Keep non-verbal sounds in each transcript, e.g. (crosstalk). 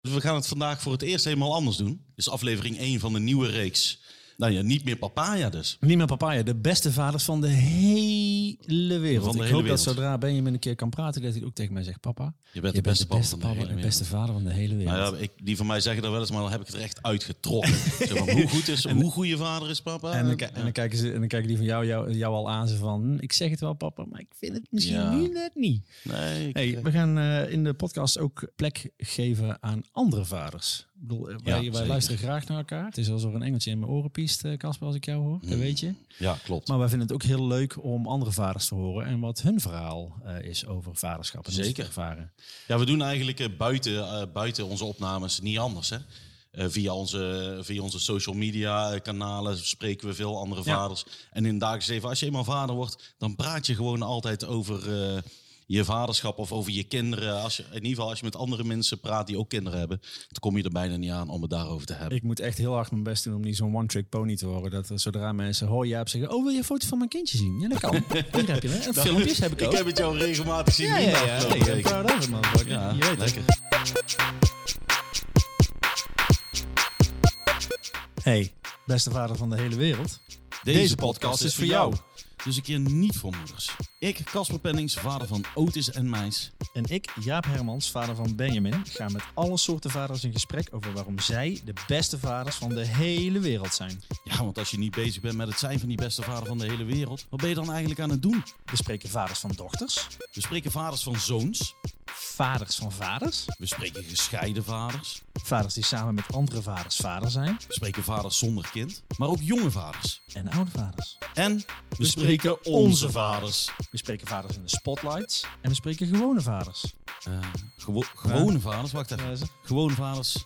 Dus we gaan het vandaag voor het eerst helemaal anders doen. Dit is aflevering 1 van de nieuwe reeks. Nou ja, niet meer papaya dus. Niet meer papaya, de beste vaders van de hele wereld. Van de ik hele hoop wereld. dat zodra Benjamin een keer kan praten, dat hij ook tegen mij zegt: Papa, Je bent je de beste bent de papa van de beste, papa, de beste vader van de hele wereld. Nou ja, ik, die van mij zeggen dat wel eens, maar dan heb ik het er echt uitgetrokken. (laughs) maar, hoe goed is, hoe goed je vader is papa? en, dan, en, dan kijken ze, en dan kijken die van jou, jou, jou al aan ze van, hm, ik zeg het wel papa, maar ik vind het misschien Ja. nu net niet. Nee, ik- Hey, we gaan eh, in de podcast ook plek geven aan andere vaders. Ik bedoel, eh, wij, wij luisteren graag naar elkaar. Het is alsof er een engeltje in mijn oren piest, eh, Casper, als ik jou hoor. Dat weet je. ja, klopt. Maar wij vinden het ook heel leuk om andere vaders te horen en wat hun verhaal eh, is over vaderschap. En Zeker. ervaren. Ja, we doen eigenlijk buiten, buiten onze opnames niet anders. Hè? Via, onze, via onze social media kanalen spreken we veel andere Ja. vaders. En in dagelijks leven, als je eenmaal vader wordt, dan praat je gewoon altijd over je vaderschap of over je kinderen. Als je, in ieder geval als je met andere mensen praat die ook kinderen hebben, dan kom je er bijna niet aan om het daarover te hebben. Ik moet echt heel hard mijn best doen om niet zo'n one-trick pony te worden. Dat er zodra mensen hoor je zeggen, oh wil je een foto van mijn kindje zien? Ja, dat kan. (laughs) Hier heb je het. En (laughs) filmpjes heb ik ook. Ik heb het jou regelmatig zien ja, ja, ja. proud man. Je weet lekker. Hey, beste vader van de hele wereld. Deze, podcast is voor jou. Dus een keer niet voor moeders. Ik, Casper Pennings, vader van Otis en Meis. En ik, Jaap Hermans, vader van Benjamin, ga met alle soorten vaders in gesprek over waarom zij de beste vaders van de hele wereld zijn. Ja, want als je niet bezig bent met het zijn van die beste vader van de hele wereld, wat ben je dan eigenlijk aan het doen? We spreken vaders van dochters, We spreken vaders van zoons, vaders van vaders, we spreken gescheiden vaders, vaders die samen met andere vaders vader zijn we spreken vaders zonder kind, maar ook jonge vaders. en oude vaders. En we, spreken onze vaders. We spreken vaders in de spotlights en we spreken gewone vaders. Gewo- gewone vaders, wacht even. Gewone vaders,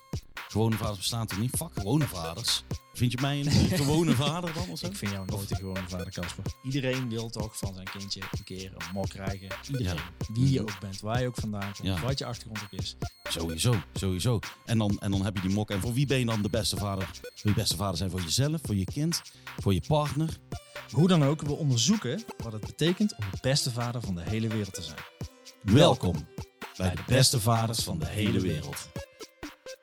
gewone vaders bestaan toch niet? Fuck, gewone vaders. Vind je mij een (laughs) gewone vader dan of zo? Ik vind jou nooit een gewone vader, Casper. Iedereen wil toch van zijn kindje een keer een mok krijgen. Iedereen. Wie je ook bent, waar je ook vandaan komt, Ja. wat je achtergrond ook is. Sowieso, sowieso. En dan, en dan heb je die mok. En voor wie ben je dan de beste vader? Wil je beste vader zijn voor jezelf, voor je kind, voor je partner? Hoe dan ook, we onderzoeken wat het betekent om de beste vader van de hele wereld te zijn. Welkom bij de beste vaders van de hele wereld.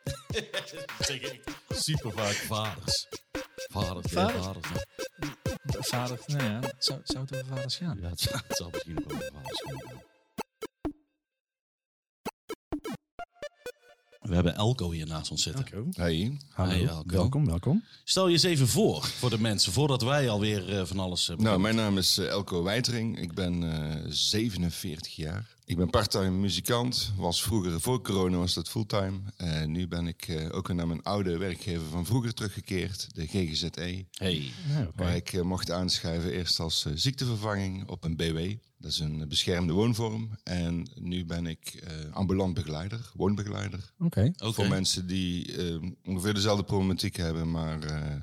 (laughs) zeg ik super vaak vaders. Vaders, ja, Vader? vaders. ja. Vader, nou ja, het zou, zou het over vaders gaan? Ja, het zal, het zal misschien ook wel over vaders gaan. We hebben Elko hier naast ons zitten. Hey. Hallo, Hey, Elko. welkom, welkom. Stel je eens even voor, voor de mensen, voordat wij alweer eh, van alles hebben. Nou, mijn naam is eh, Elko Wijtering. Ik ben eh 47 jaar. Ik ben parttime muzikant. Was vroeger, voor corona was dat fulltime. En nu ben ik eh, ook weer naar mijn oude werkgever van vroeger teruggekeerd. De GGZE. Hey. Waar ik eh, mocht aanschrijven eerst als eh, ziektevervanging op een BW. Dat is een eh, beschermde woonvorm. En nu ben ik eh, ambulant begeleider, woonbegeleider. Oké. oké. Voor mensen die eh, ongeveer dezelfde problematiek hebben, maar eh,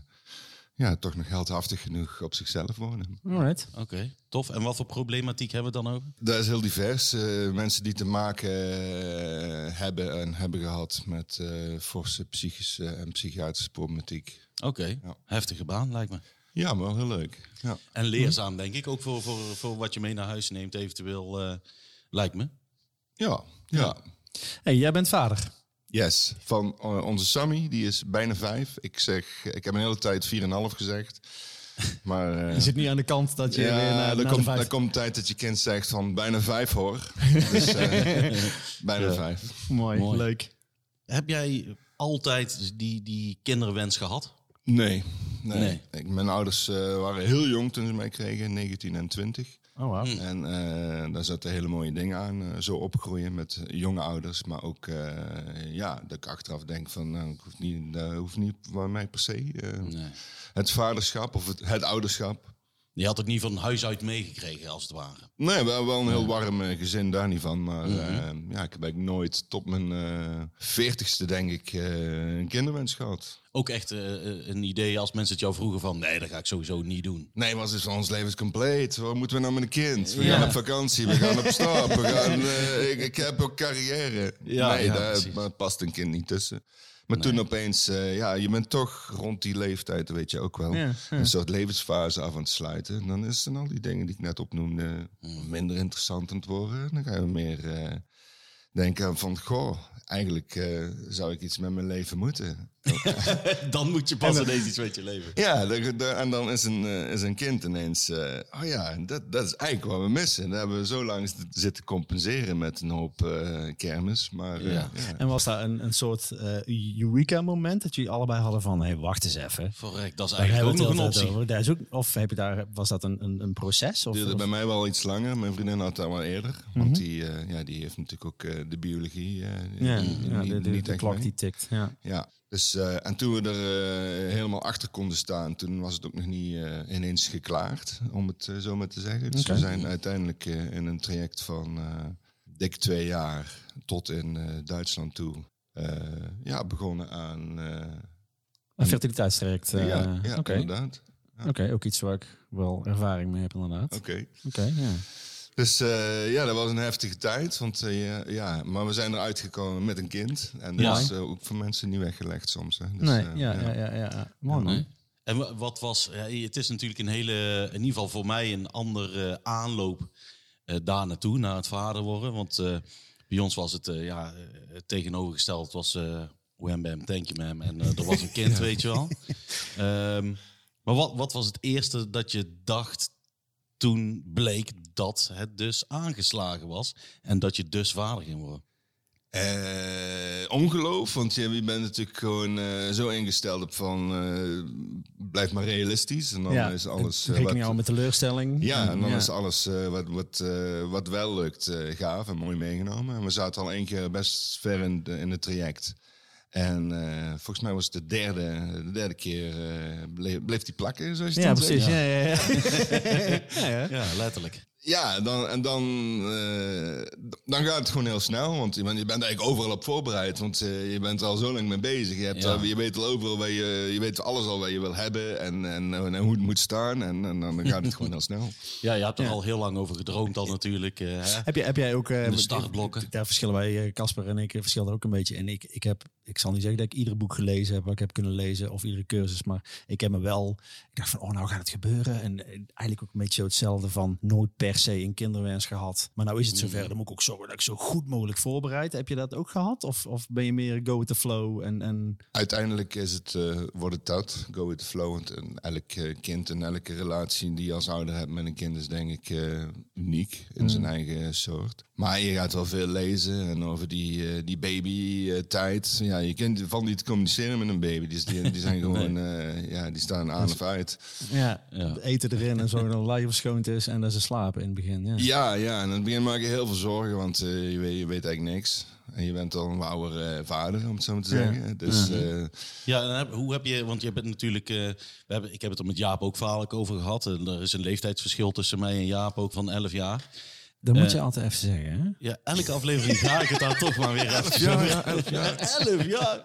ja, toch nog heldhaftig genoeg op zichzelf wonen. Alright. Oké, tof. En wat voor problematiek hebben we dan over? Dat is heel divers. Eh, mensen die te maken eh, hebben en hebben gehad met eh, forse psychische en psychiatrische problematiek. Oké, Ja. heftige baan lijkt me. Ja, maar wel heel leuk. Ja. En leerzaam, denk ik. Ook voor, voor, voor wat je mee naar huis neemt, eventueel, eh, lijkt me. Ja, ja. Hey, jij bent vader. Yes, van eh, onze Sammy, die is bijna vijf. Ik zeg, ik heb een hele tijd 4,5 gezegd. (laughs) Maar eh, Je zit nu aan de kant dat je ja, weer naar, er, komt, vijf- er komt tijd dat je kind zegt van bijna vijf hoor. (laughs) dus eh, (laughs) bijna vijf. Mooi, Mooi. leuk. Heb jij altijd die, die kinderwens gehad? Nee, nee. Nee. Ik, mijn ouders eh, waren heel jong toen ze mij kregen, 19 en 20. Oh, wauw. En eh, daar zaten hele mooie dingen aan. eh, zo opgroeien met jonge ouders. Maar ook eh, ja, dat ik achteraf denk van nou, ik hoef niet, dat hoeft niet bij mij per se. eh, Nee. Het vaderschap of het, het ouderschap. Je had het niet van huis uit meegekregen, als het ware. Nee, wel, wel een heel warm eh, gezin, daar niet van. Maar eh, ja, ik heb eigenlijk nooit tot mijn eh, veertigste, denk ik, eh, een kinderwens gehad. Ook echt een idee als mensen het jou vroegen van... nee, dat ga ik sowieso niet doen. Nee, maar is ons leven is compleet. Wat moeten we nou met een kind? We Ja. gaan op vakantie, we gaan op stap. We gaan, eh, ik, ik heb ook carrière. Ja, nee, ja, daar maar past een kind niet tussen. Maar toen opeens, eh, ja, je bent toch rond die leeftijd, weet je ook wel, Ja, ja. een soort levensfase af aan het sluiten. Dan is dan al die dingen die ik net opnoemde minder interessant aan het worden. Dan ga je meer eh, denken van, goh, eigenlijk eh, zou ik iets met mijn leven moeten. (laughs) Dan moet je pas ineens iets met je leven. Ja, de- de- en dan is een, eh, is een kind ineens, eh, oh ja, dat, dat is eigenlijk wat we missen. Dat hebben we zo lang zitten- compenseren met een hoop eh, kermis. Maar eh, Ja. ja. En was daar een, een soort eh, Eureka-moment dat jullie allebei hadden van, hé, hey, wacht eens even. Verrek, dat is Daar eigenlijk ook nog een heel optie. over. Daar is ook, of heb je daar, was dat een, een, een proces? Of, duurde of- bij mij wel iets langer. Mijn vriendin had dat wel eerder. Mhm. Want die, eh, ja, die heeft natuurlijk ook de biologie eh, ja, niet, ja, de, de, niet de echt klok mee. die tikt. Ja. Ja, dus, eh, en toen we er eh, helemaal achter konden staan, toen was het ook nog niet eh, ineens geklaard, om het zo maar te zeggen. Dus we zijn uiteindelijk in een traject van dik twee jaar tot in Duitsland toe ja, begonnen aan... Een fertiliteitstraject. ja, ja inderdaad. Oké, ook iets waar ik wel ervaring mee heb inderdaad. Oké, Oké. ja. Dus eh, ja, dat was een heftige tijd. Want, eh, ja, maar we zijn eruit gekomen met een kind. En dat Ja. is eh, ook voor mensen niet weggelegd soms. Hè. Dus, nee, ja, ja, ja, ja, ja. Mooi man. En wa- wat was, ja, het is natuurlijk een hele, in ieder geval voor mij een andere aanloop eh, daar naartoe, naar het vader worden. Want eh, bij ons was het eh, ja, het tegenovergesteld. Was eh wham bam, thank you ma'am. En er was een kind, (laughs) weet je wel. Ehm, maar wat, wat was het eerste dat je dacht toen bleek dat het dus aangeslagen was en dat je dus vader ging worden? Eh, ongeloof, want je, je bent natuurlijk gewoon eh, zo ingesteld op van eh, blijf maar realistisch en dan ja. is alles Rekening wat, houden met teleurstelling. ja, en dan ja. is alles eh, wat, wat, eh, wat wel lukt eh, gaaf en mooi meegenomen. En we zaten al één keer best ver in, de- in het traject. En eh, volgens mij was het de derde, de derde keer eh, bleef, bleef die plakken, zoals je Ja, precies. zegt. Ja, ja, ja. ja, (laughs) ja. Ja, letterlijk. Ja, dan, en dan, eh, dan gaat het gewoon heel snel. Want je bent, je bent eigenlijk overal op voorbereid. Want eh, je bent er al zo lang mee bezig. Je, hebt Ja. je weet al overal waar je, je weet alles al wat je wil hebben. En, en, en hoe het moet staan. En, en dan gaat het gewoon heel snel. (laughs) Ja, je hebt er Ja. al heel lang over gedroomd al natuurlijk. eh, hè? Heb, jij, heb jij ook... eh, de startblokken. Daar verschillen wij, Casper en ik, verschillen ook een beetje. En ik, ik heb, ik zal niet zeggen dat ik ieder boek gelezen heb wat ik heb kunnen lezen. Of iedere cursus. Maar ik heb me wel... Ik dacht van, oh nou gaat het gebeuren. En eigenlijk ook een beetje zo hetzelfde van nooit per se een kinderwens gehad. Maar nou is het zover. Dan moet ik ook zorgen dat ik zo goed mogelijk voorbereid. Heb je dat ook gehad? Of, of ben je meer go with the flow? En, en Uiteindelijk is het, eh, wordt het dat. Go with the flow. Want een- elk eh, kind en elke relatie die je als ouder hebt met een kind is denk ik eh, uniek in zijn eigen soort. Maar je gaat wel veel lezen en over die, eh, die baby-tijd. ja, je kunt van niet communiceren met een baby. Die, die, die zijn (laughs) gewoon, eh, ja, die staan aan of uit. ja, Ja. eten erin en zorgen dat de lijf verschoond is. En dat ze slapen in het begin. Ja. Ja, ja, en in het begin maak je heel veel zorgen, want eh, je, weet, je weet eigenlijk niks. En je bent al een ouder eh, vader, om het zo maar te Ja. zeggen. Dus eh, Ja, en heb- hoe heb je, want je bent natuurlijk, eh, we hebben, ik heb het er met Jaap ook vaak over gehad. En er is een leeftijdsverschil tussen mij en Jaap ook van 11 jaar. Dat moet je altijd even zeggen. Hè? Ja, elke aflevering ga ik het daar toch maar weer even ja, ja, elf jaar. Elf jaar.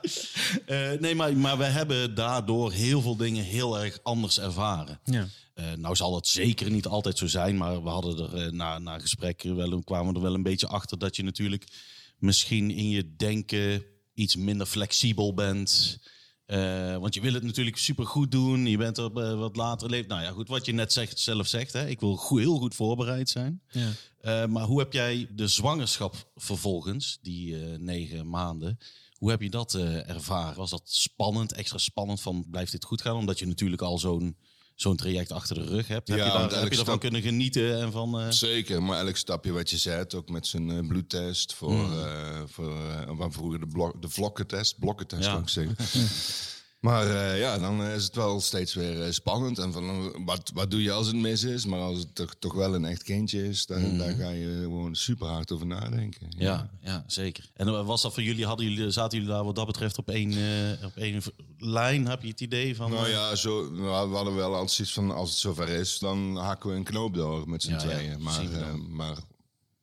Eh, nee, maar, maar we hebben daardoor heel veel dingen heel erg anders ervaren. Ja. Eh, nou zal het zeker niet altijd zo zijn, maar we hadden er eh, na, na gesprekken wel, kwamen er wel een beetje achter dat je natuurlijk misschien in je denken iets minder flexibel bent. Eh, want je wil het natuurlijk super goed doen. Je bent op eh, wat later leeft. Nou ja, goed, wat je net zegt, zelf zegt. Hè? Ik wil goed, heel goed voorbereid zijn. Ja. Eh, maar hoe heb jij de zwangerschap vervolgens, die negen maanden, hoe heb je dat ervaren? Was dat spannend, extra spannend van blijft dit goed gaan? Omdat je natuurlijk al zo'n zo'n traject achter de rug hebt. Heb Ja, je, want daar, heb je ervan kunnen genieten? En van, eh, Zeker, maar elk stapje wat je zet, ook met zijn eh, bloedtest, voor, eh voor waar vroeger de, blok, de vlokkentest, blokkentest Ja. ik zeggen. (laughs) maar eh, ja, dan is het wel steeds weer eh, spannend. En van, eh, wat, wat doe je als het mis is? Maar als het toch, toch wel een echt kindje is, dan, daar ga je gewoon super hard over nadenken. ja, ja, zeker. En was dat voor jullie, hadden jullie, zaten jullie daar wat dat betreft op één, eh, op één lijn? Heb je het idee van... Nou ja, zo, we hadden wel altijd zoiets van als het zover is, dan hakken we een knoop door met z'n Ja, ja, tweeën. maar, eh, maar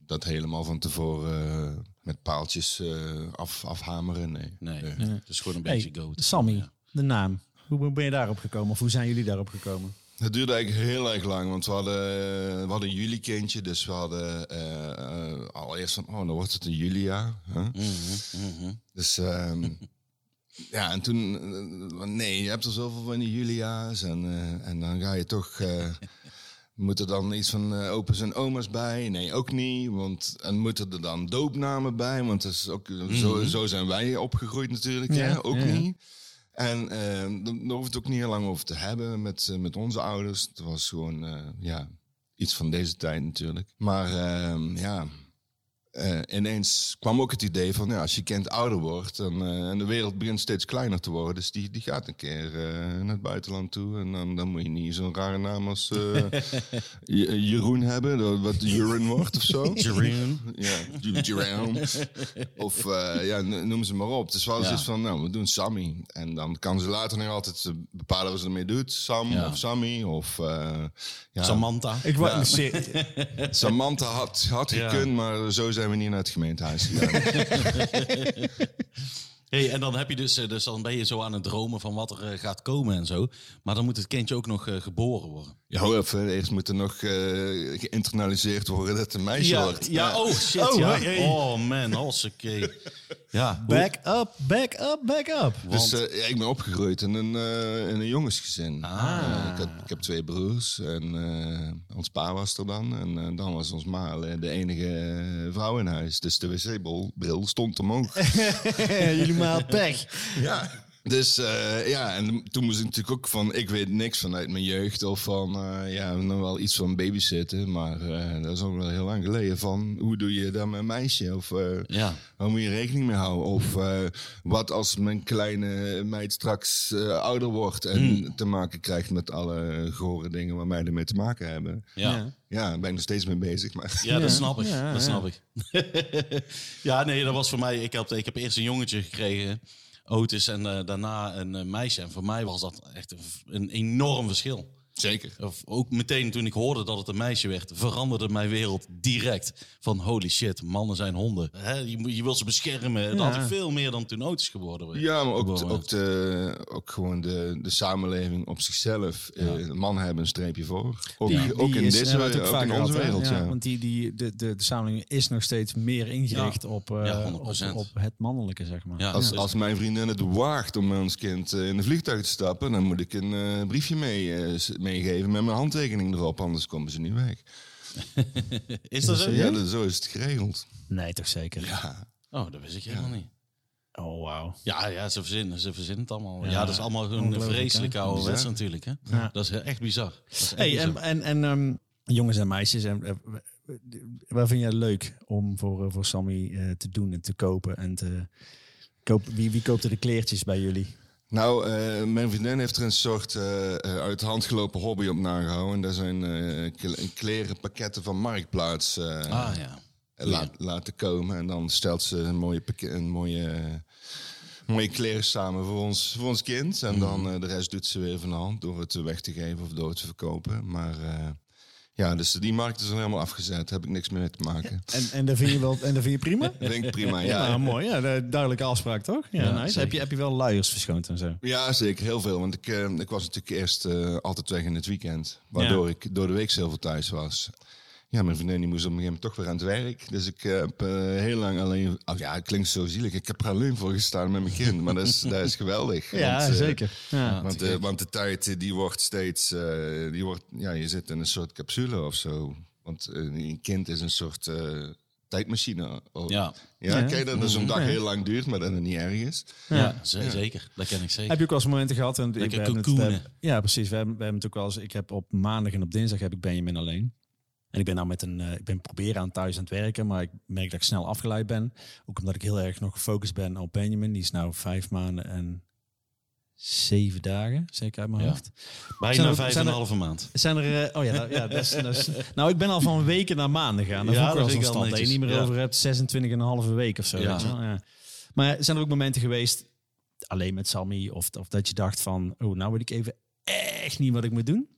dat helemaal van tevoren met paaltjes eh, af, afhameren, nee. Nee, Nee. het is gewoon een Hey, beetje go. Sammy, Ja. De naam. Hoe ben je daarop gekomen? Of hoe zijn jullie daarop gekomen? Het duurde eigenlijk heel erg lang, want we hadden, we hadden een juli-kindje. Dus we hadden eh, eh, allereerst van, oh, dan wordt het een Julia. Huh? Mhm, mhm. Dus ehm, (laughs) ja, en toen, eh, nee, je hebt er zoveel van die Julia's. En, eh, en dan ga je toch eh, Moeten dan iets van eh, opa's en oma's bij? Nee, ook niet. Want, en moeten er dan doopnamen bij? Want dat is ook, zo, zo zijn wij opgegroeid natuurlijk. Ja, Ja, ook ja. niet. En eh, daar daar hoeft het ook niet heel lang over te hebben met, eh, met onze ouders. Het was gewoon eh, ja, iets van deze tijd natuurlijk. Maar ehm, ja, eh, ineens kwam ook het idee van... Ja, als je kind ouder wordt dan, eh, en de wereld begint steeds kleiner te worden... dus die, die gaat een keer eh, naar het buitenland toe. En dan, dan moet je niet zo'n rare naam als eh, (laughs) Je- Jeroen hebben... wat Jeroen wordt of zo. Jeroen. (laughs) Ja, Jerome. Of uh, ja, noem ze maar op. Het is wel Ja. zoiets van, nou, we doen Sammy. En dan kan ze later nog altijd bepalen wat ze ermee doet. Sam Ja. of Sammy of uh, ja, Samantha. Ik wou, Ja. se- (laughs) Samantha had, had Ja. gekund, maar zo zijn we niet naar het gemeentehuis. (laughs) Hey, en dan heb je dus, eh, dus dan ben je zo aan het dromen van wat er eh, gaat komen en zo. Maar dan moet het kindje ook nog eh, geboren worden. Ja, hou even, eerst moet er nog eh, geïnternaliseerd worden dat het een meisje wordt. ja, oh shit, Oh, ja. hey. Oh man, oké. Ja, back up, back up, back up. Dus eh, ja, ik ben opgegroeid in een, eh, in een jongensgezin. Ah. Eh, ik, had, ik heb twee broers en eh, ons pa was er dan. En eh, dan was ons ma eh, de enige eh, vrouw in huis. Dus de wc-bril stond omhoog. (laughs) Jullie maar pech. ja. Dus eh, ja, en toen moest ik natuurlijk ook van... Ik weet niks vanuit mijn jeugd of van... eh, ja, nog wel iets van babysitten. Maar eh, dat is ook wel heel lang geleden van... Hoe doe je dat met een meisje? Of... eh, ja. Waar moet je rekening mee houden? Of eh, wat als mijn kleine meid straks eh, ouder wordt en Hmm. te maken krijgt met alle gore dingen waar mij ermee te maken hebben? Ja. Ja. Ja, daar ben ik nog steeds mee bezig. Maar Ja, dat snap ik. Ja, dat ja. snap ik. (laughs) ja, nee, dat was voor mij. Ik heb, ik heb eerst een jongetje gekregen, Otis, en eh, daarna een eh, meisje. En voor mij was dat echt een, een enorm verschil. Zeker. Of ook meteen toen ik hoorde dat het een meisje werd, veranderde mijn wereld direct. Van holy shit, mannen zijn honden. Hè, je, moet- je wilt ze beschermen. Dat Ja. had ik veel meer dan toen Otis geworden werd. Ja, maar ook, ook, de, ook gewoon de, de samenleving op zichzelf. Eh, mannen hebben een streepje voor. Ook, Die, ook in is- deze hebben we het ook in vaker onze wereld. Ja, Want die, die, de, de, de samenleving is nog steeds meer ingericht op, eh, Ja, op, 100%. op het mannelijke, zeg maar. Ja, Als, als mijn vriendin het waagt om met ons kind eh, in een vliegtuig te stappen, dan moet ik een briefje mee, eh, s- meegeven met mijn handtekening erop, anders komen ze niet weg. (laughs) is dat zo? Ja, dat, zo is het geregeld. Nee, toch zeker. Ja. Oh, dat wist ik helemaal niet. Oh, wauw. Ja, ja, ze verzinnen, ze verzinnen het allemaal. Ja, Ja, dat is allemaal een vreselijke oude wets Bizar. natuurlijk. Hè? Ja. Dat is echt bizar. Dat is echt Hey, bizar. en, en, en ehm, jongens en meisjes, en, eh, waar vind jij leuk om voor, eh, voor Sammy eh, te doen en te kopen? En te kopen? Wie, wie koopt er de kleertjes bij jullie? Nou, eh, mijn vriendin heeft er een soort eh, eh, uit de hand gelopen hobby op nagehouden. En dat zijn kle- klerenpakketten van Marktplaats ah ja. laat, laten komen. En dan stelt ze een mooie, een mooie, mooie kleren samen voor ons, voor ons kind. En dan Mhm. de rest doet ze weer van de hand door het weg te geven of door het te verkopen. Maar ja, dus die markt is al helemaal afgezet. Daar heb ik niks meer mee te maken. En, en dat vind je wel en dat vind je prima? (laughs) Dat vind ik prima, Ja, ja. mooi. Ja, de- duidelijke afspraak, toch? Ja, Ja, nice. zeker. Heb je, heb je wel luiers verschoond en zo? Ja, zeker. Heel veel. Want ik, eh, ik was natuurlijk eerst eh, altijd weg in het weekend. Waardoor ik door de week zoveel thuis was. Ja, mijn vriendin die moest op een gegeven moment toch weer aan het werk. Dus ik eh, heb eh, heel lang alleen... Oh ja, het klinkt zo zielig. Ik heb er alleen voor gestaan met mijn kind. Maar dat is, dat is geweldig. (laughs) Ja, Want, eh, zeker. Ja. Want, eh, want de tijd die wordt steeds... eh, die wordt, ja, je zit in een soort capsule of zo. Want een kind is een soort eh, tijdmachine. Oh, Ja. Ja, je dat? Dat zo'n dag heel lang duurt, maar dat het niet erg is. Ja, ze- zeker. Dat ken ik zeker. Heb je ook wel eens momenten gehad? En het- we hebben- ja, precies. We hebben, we hebben het ook wel eens. Ik heb op maandag en op dinsdag heb ik Benjamin alleen. En ik ben nou met een, eh, ik ben proberen aan thuis aan het werken, maar ik merk dat ik snel afgeleid ben. Ook omdat ik heel erg nog gefocust ben op Benjamin. Die is nou vijf maanden en zeven dagen, zeker uit mijn Ja. hoofd. Bijna er- vijf en een halve maand. Zijn er, eh, oh ja, nou, ja dat is, (laughs) nou ik ben al van weken naar maanden gegaan. Dat Ja, dat ik stand. Dat je niet meer Ja. over hebt 26 en een halve week of zo. Ja. Maar zijn er ook momenten geweest, alleen met Sammy, of, of dat je dacht van, oh nou weet ik even echt niet wat ik moet doen?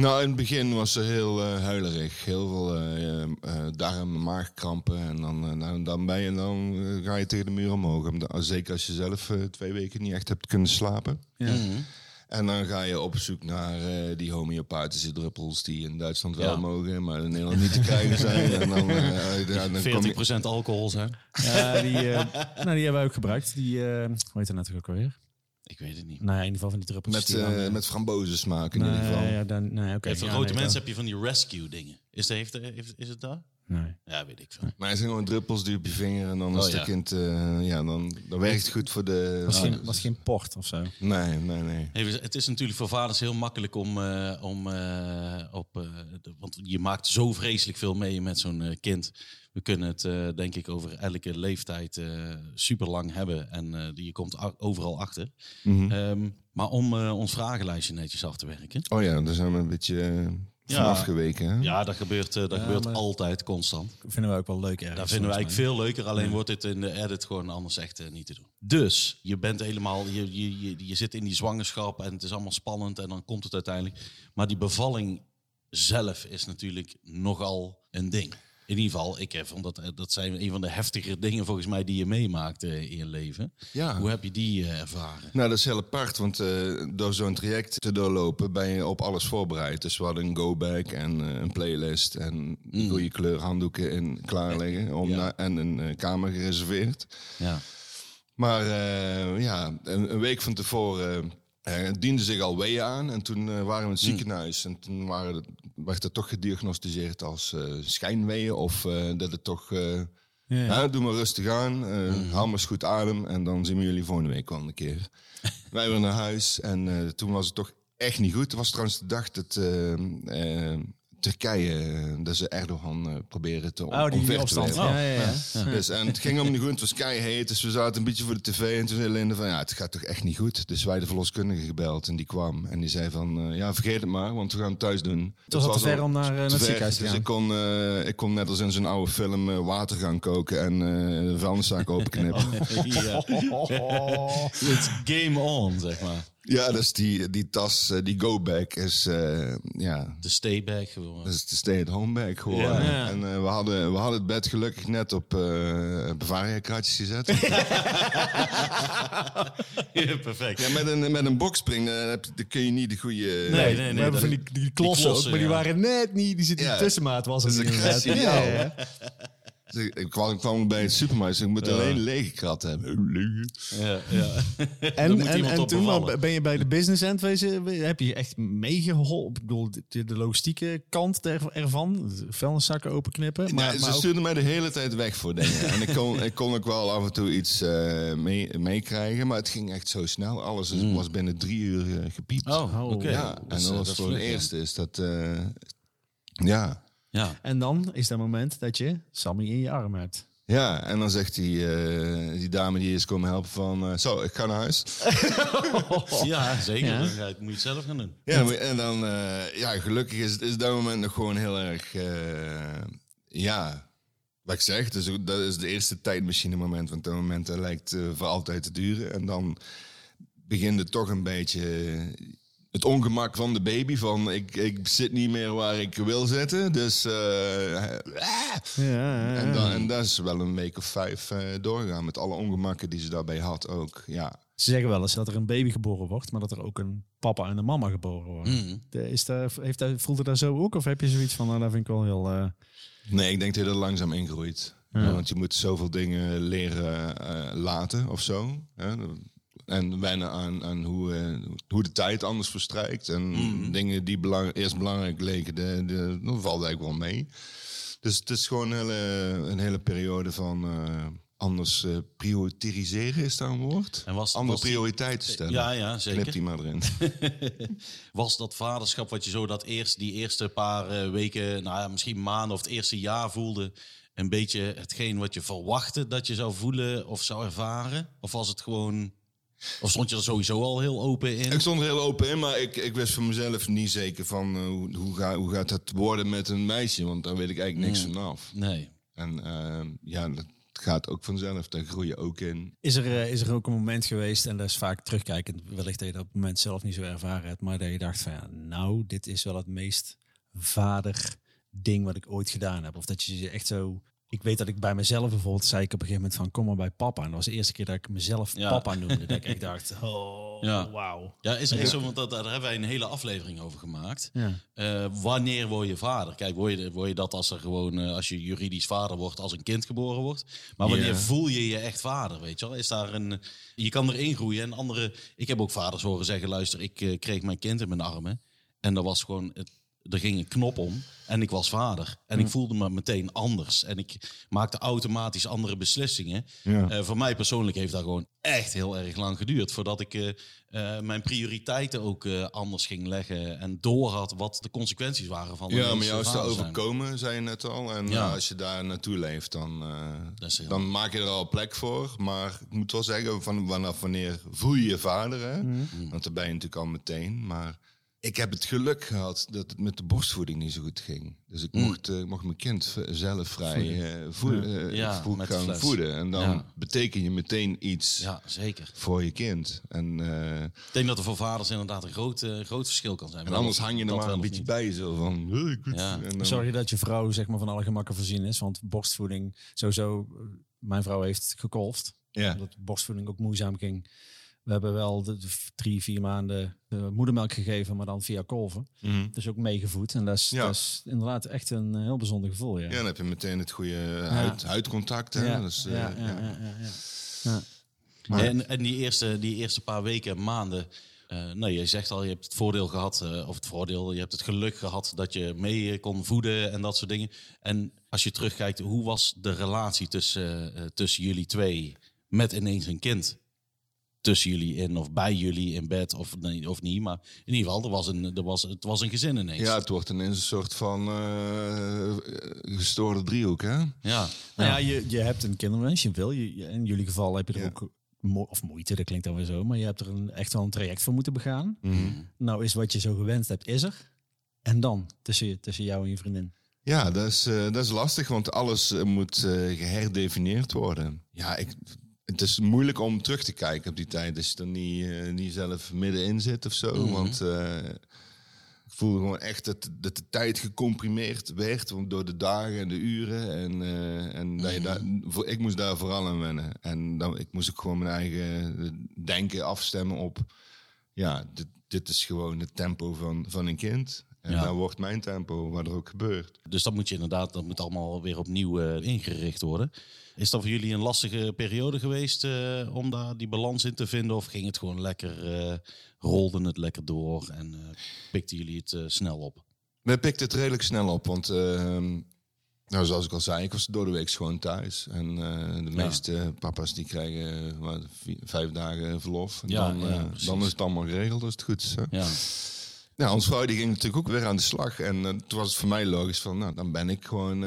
Nou, in het begin was ze heel eh, huilerig. Heel veel eh, eh, darm- en maagkrampen. En dan, nou, dan, ben je, dan ga je tegen de muur omhoog. Omdat- Zeker als je zelf twee weken niet echt hebt kunnen slapen. Ja. Mhm. En dan ga je op zoek naar eh, die homeopathische druppels... die in Duitsland wel Ja. mogen, maar in Nederland niet te krijgen zijn. (laughs) En dan, eh, ja, dan kom 40% je... alcohol zijn. Ja, die, eh, nou, die hebben we ook gebruikt. Die, eh hoe heet dat net ook alweer? Ik weet het niet. Nou, ja, in ieder geval van die druppels. Met, die dan, eh, eh, met frambozen in nee, ieder geval. Ja, dan, nee, oké. Ja, voor ja, grote nee, mensen dan- heb je van die rescue dingen. Is, heeft, heeft, is het daar? Nee. Ja, weet ik veel. Maar het zijn gewoon druppels die op je vinger en dan Oh, het ja. kind, eh, ja, dan, dan werkt het goed voor de... Was, geen, was geen port of zo. Nee, nee, nee. Hey, het is natuurlijk voor vaders heel makkelijk om, eh, om eh, op. eh, de- want je maakt zo vreselijk veel mee met zo'n kind. We kunnen het, eh, denk ik, over elke leeftijd eh super lang hebben. En eh, die, je komt overal achter. Mhm. Ehm, maar om eh, ons vragenlijstje netjes af te werken. Oh ja, daar zijn we een beetje Ja. afgeweken. Hè? Ja, dat gebeurt, eh, dat Ja, gebeurt altijd constant. Vinden we ook wel leuk ergens. Dat vinden we volgens eigenlijk veel leuker. Alleen wordt dit in de edit gewoon anders echt eh, niet te doen. Dus je bent helemaal, je, je, je, je zit in die zwangerschap en het is allemaal spannend en dan komt het uiteindelijk. Maar die bevalling zelf is natuurlijk nogal een ding. In ieder geval, ik vond dat, eh, dat zijn een van de heftigere (laughs) dingen volgens mij die je meemaakt eh, in je leven. Ja. Hoe heb je die eh, ervaren? Nou, dat is heel apart, want door zo'n traject te doorlopen ben je op alles voorbereid. Dus we hadden een go-bag en een playlist en goede kleur handdoeken in klaar liggen om Ja. na- en een kamer gereserveerd. Ja. Maar ja, een, een week van tevoren eh diende zich al weeën aan. En toen eh, waren we in het ziekenhuis. En toen waren het, werd het toch gediagnosticeerd als eh, schijnweeën. Of dat het toch... Ja. ja, doe maar rustig aan. eh Haal maar eens goed adem. En dan zien we jullie volgende week wel een keer. (laughs) Wij weer naar huis. En toen was het toch echt niet goed. Het was trouwens de dag dat eh, eh, Turkije... eh, dat ze Erdogan eh, proberen te Oh, die omver te opstand. werpen. Ja, ja, ja. Dus, en het ging om niet goed, het was keihard. Dus we zaten een beetje voor de tv. En toen zei Linde van, ja, het gaat toch echt niet goed. Dus wij de verloskundige gebeld en die kwam. En die zei van, eh, ja, vergeet het maar, want we gaan het thuis doen. Het was al te ver om naar, naar te het ziekenhuis te Dus gaan. ik kon, eh, ik kon net als in zo'n oude film water gaan koken en eh de vuilniszaak openknippen. (laughs) (laughs) It's game on, zeg maar. Ja, dus die, die tas, eh, die go-bag is, eh, ja, De stayback gewoon. dat is de stay-at-home bag geworden. Ja. Ja. En eh, we, hadden, we hadden het bed gelukkig net op eh Bavaria-kratjes gezet. (laughs) Ja, perfect. Ja, met een, met een je- dan kun je niet de goede... Nee, nee, nee, we hebben dat- van die, die klossen, klossen, ook, maar die waren net niet, die zitten die tussenmaat was Dat is niet een Dus ik ik kwam, ik kwam bij het supermarkt, dus ik moet alleen een lege krat hebben. Ja, ja. (laughs) En, Dan moet en, en toen ben je bij de business end wezen, heb je echt meegeholpen. Ik bedoel, de, de logistieke kant er- ervan, de vuilniszakken openknippen. Maar, Maar, maar ze ook- stuurden mij de hele tijd weg voor dingen. (laughs) En ik kon, ik kon ook wel af en toe iets eh, mee- meekrijgen, maar het ging echt zo snel. Alles is- was binnen drie uur eh, gepiept. Oh, Oh, oké. ja, Dat en dat eh, was dat is voor ja. eerste is dat... eh, ja. Ja. En dan is dat moment dat je Sammy in je arm hebt. Ja, en dan zegt die, eh, die dame die is komen helpen van... eh, zo, ik ga naar huis. (laughs) ja, zeker. Ja. Ga je- moet je het zelf gaan doen. Ja, maar- en dan, eh, ja, gelukkig is, is dat moment nog gewoon heel erg, eh, ja, wat ik zeg, dus dat is de eerste tijdmachine moment, want dat moment dat lijkt voor altijd te duren. En dan begint het toch een beetje het ongemak van de baby, van ik, ik zit niet meer waar ik wil zitten, dus... eh, ah. Ja, en, dan, en dat is wel een week of vijf eh, doorgaan met alle ongemakken die ze daarbij had ook, ja. Ze zeggen wel eens dat er een baby geboren wordt, maar dat er ook een papa en een mama geboren worden. Mm. De- Is dat, heeft dat, voelt het daar zo ook? Of heb je zoiets van, nou, dat vind ik wel heel... eh, Nee, ik denk dat je er langzaam ingroeit. Ja, want je moet zoveel dingen leren eh, laten of zo. Hè? En wennen aan, aan hoe, eh, hoe de tijd anders verstrijkt. En dingen die belang, eerst belangrijk leken, de, de, dat valt eigenlijk wel mee. Dus het is gewoon een hele, een hele periode van eh, anders prioriseren, is daar een woord? En was- Andere was die- prioriteiten stellen. Ja, ja, Knip zeker. die maar erin. (laughs) Was dat vaderschap wat je zo dat eerst, die eerste paar weken, nou ja, misschien maanden of het eerste jaar voelde, een beetje hetgeen wat je verwachtte dat je zou voelen of zou ervaren? Of was het gewoon, of stond je er sowieso al heel open in? Ik stond er heel open in, maar ik, ik wist voor mezelf niet zeker van eh, hoe, hoe, ga, hoe gaat het worden met een meisje. Want daar weet ik eigenlijk niks vanaf. Nee. En ehm, ja, dat gaat ook vanzelf. Daar groei je ook in. Is er, eh, is er ook een moment geweest, en dat is vaak terugkijkend, wellicht dat je dat op het moment zelf niet zo ervaren hebt, maar dat je dacht van ja, nou, dit is wel het meest vader ding wat ik ooit gedaan heb. Of dat je je echt zo ik weet dat ik bij mezelf bijvoorbeeld zei ik op een gegeven moment van kom maar bij papa. En dat was de eerste keer dat ik mezelf Ja. papa noemde. dat ik echt (laughs) dacht, oh, Ja. wauw. Ja, is echt zo, want dat, daar hebben wij een hele aflevering over gemaakt. Ja. Eh, wanneer word je vader? Kijk, word je, word je dat als er gewoon, eh, als je juridisch vader wordt, als een kind geboren wordt? Maar wanneer voel je je echt vader, weet je wel? Is daar een, je kan erin groeien en andere, ik heb ook vaders horen zeggen, luister, ik eh, kreeg mijn kind in mijn armen en dat was gewoon, het, er ging een knop om en ik was vader. En ik voelde me meteen anders en ik maakte automatisch andere beslissingen. Ja. Eh, voor mij persoonlijk heeft dat gewoon echt heel erg lang geduurd. Voordat ik eh, eh, mijn prioriteiten ook anders ging leggen. En doorhad wat de consequenties waren van Ja, maar jou is te zijn. overkomen, zei je net al. En Ja. als je daar naartoe leeft, dan, dan maak je er al plek voor. Maar ik moet wel zeggen, van, vanaf wanneer voel je je vader? Hè? Want dan ben je natuurlijk al meteen. Maar ik heb het geluk gehad dat het met de borstvoeding niet zo goed ging. Dus ik mocht, eh, mocht mijn kind zelf vrij eh, voeden, eh, Ja, voed- gaan fles. voeden. En dan Ja. beteken je meteen iets Ja, zeker. voor je kind. En, eh, Ik denk dat er voor vaders inderdaad een groot, eh, groot verschil kan zijn. en anders hang je er maar wel een beetje niet. bij. Zo van, "Eh, ik moet-" Ja. en dan- Zorg je dat je vrouw zeg maar, van alle gemakken voorzien is. Want borstvoeding, sowieso, eh, mijn vrouw heeft gekolfd. Ja. Omdat borstvoeding ook moeizaam ging. We hebben wel de, de drie, vier maanden eh, moedermelk gegeven, maar dan via kolven. Mhm. Dus ook meegevoed. En dat is, Ja. dat is inderdaad echt een eh, heel bijzonder gevoel. Ja, Ja, dan heb je meteen het goede huid, huidcontact. Hè? Ja, Dus, eh, ja, ja, ja. ja, ja, ja. Ja. Maar- En, en die, eerste, die eerste paar weken, maanden. eh nou, je zegt al, je hebt het voordeel gehad, eh, of het voordeel, je hebt het geluk gehad dat je mee eh, kon voeden en dat soort dingen. En als je terugkijkt, hoe was de relatie tussen, eh, tussen jullie twee met ineens een kind? Tussen jullie in of bij jullie in bed of, nee, of niet. Maar in ieder geval, er was een, er was, het was een gezin ineens. Ja, het wordt ineens een soort van eh, gestoorde driehoek, hè? ja. Nou ja, je, je hebt een kinderwens, je wil. Je, in jullie geval heb je er Ja. ook, mo- of moeite, dat klinkt dan weer zo, maar je hebt er een, echt wel een traject voor moeten begaan. Nou is wat je zo gewenst hebt, is er. En dan, tussen, je- tussen jou en je vriendin. Ja, dat is, eh, dat is lastig, want alles eh, moet eh, geherdefinieerd worden. Ja, ik, het is moeilijk om terug te kijken op die tijd als je er niet, eh, niet zelf middenin zit of zo. Want eh, ik voelde gewoon echt dat, dat de tijd gecomprimeerd werd door de dagen en de uren. En, eh, en dat je daar, voor, ik moest daar vooral aan wennen. En dan, ik moest ook gewoon mijn eigen denken afstemmen op... Ja, dit, dit is gewoon het tempo van, van een kind. En Ja. dan wordt mijn tempo, wat er ook gebeurt. Dus dat moet je inderdaad, dat moet allemaal weer opnieuw ingericht worden. Is dat voor jullie een lastige periode geweest eh, om daar die balans in te vinden? Of ging het gewoon lekker, eh rolde het lekker door en eh, pikten jullie het snel op? We pikten het redelijk snel op, want ehm, nou, zoals ik al zei, ik was door de week gewoon thuis. En de Ja. meeste papa's die krijgen wat, vier- vijf dagen verlof. En Ja, dan, ja, dan is het allemaal geregeld als het goed is. Hè? Ja, Ja, ons vrouw die ging natuurlijk ook weer aan de slag. En eh, toen was het voor mij logisch van, nou, dan ben ik gewoon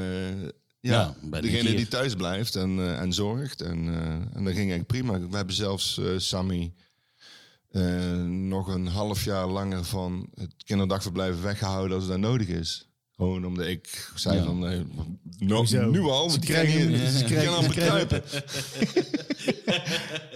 ja, Ja, ben ik degene hier. die thuis blijft en, eh, en zorgt. En, eh, en dat ging eigenlijk prima. We hebben zelfs eh Sammy eh, nog een half jaar langer van het kinderdagverblijf weggehouden als dat nodig is. Gewoon omdat ik zei Ja. van, eh, no, Hoezo? nu al, Ze we krijgen hem- ze ze krijgen- aan krijgen- bekruipen. (laughs)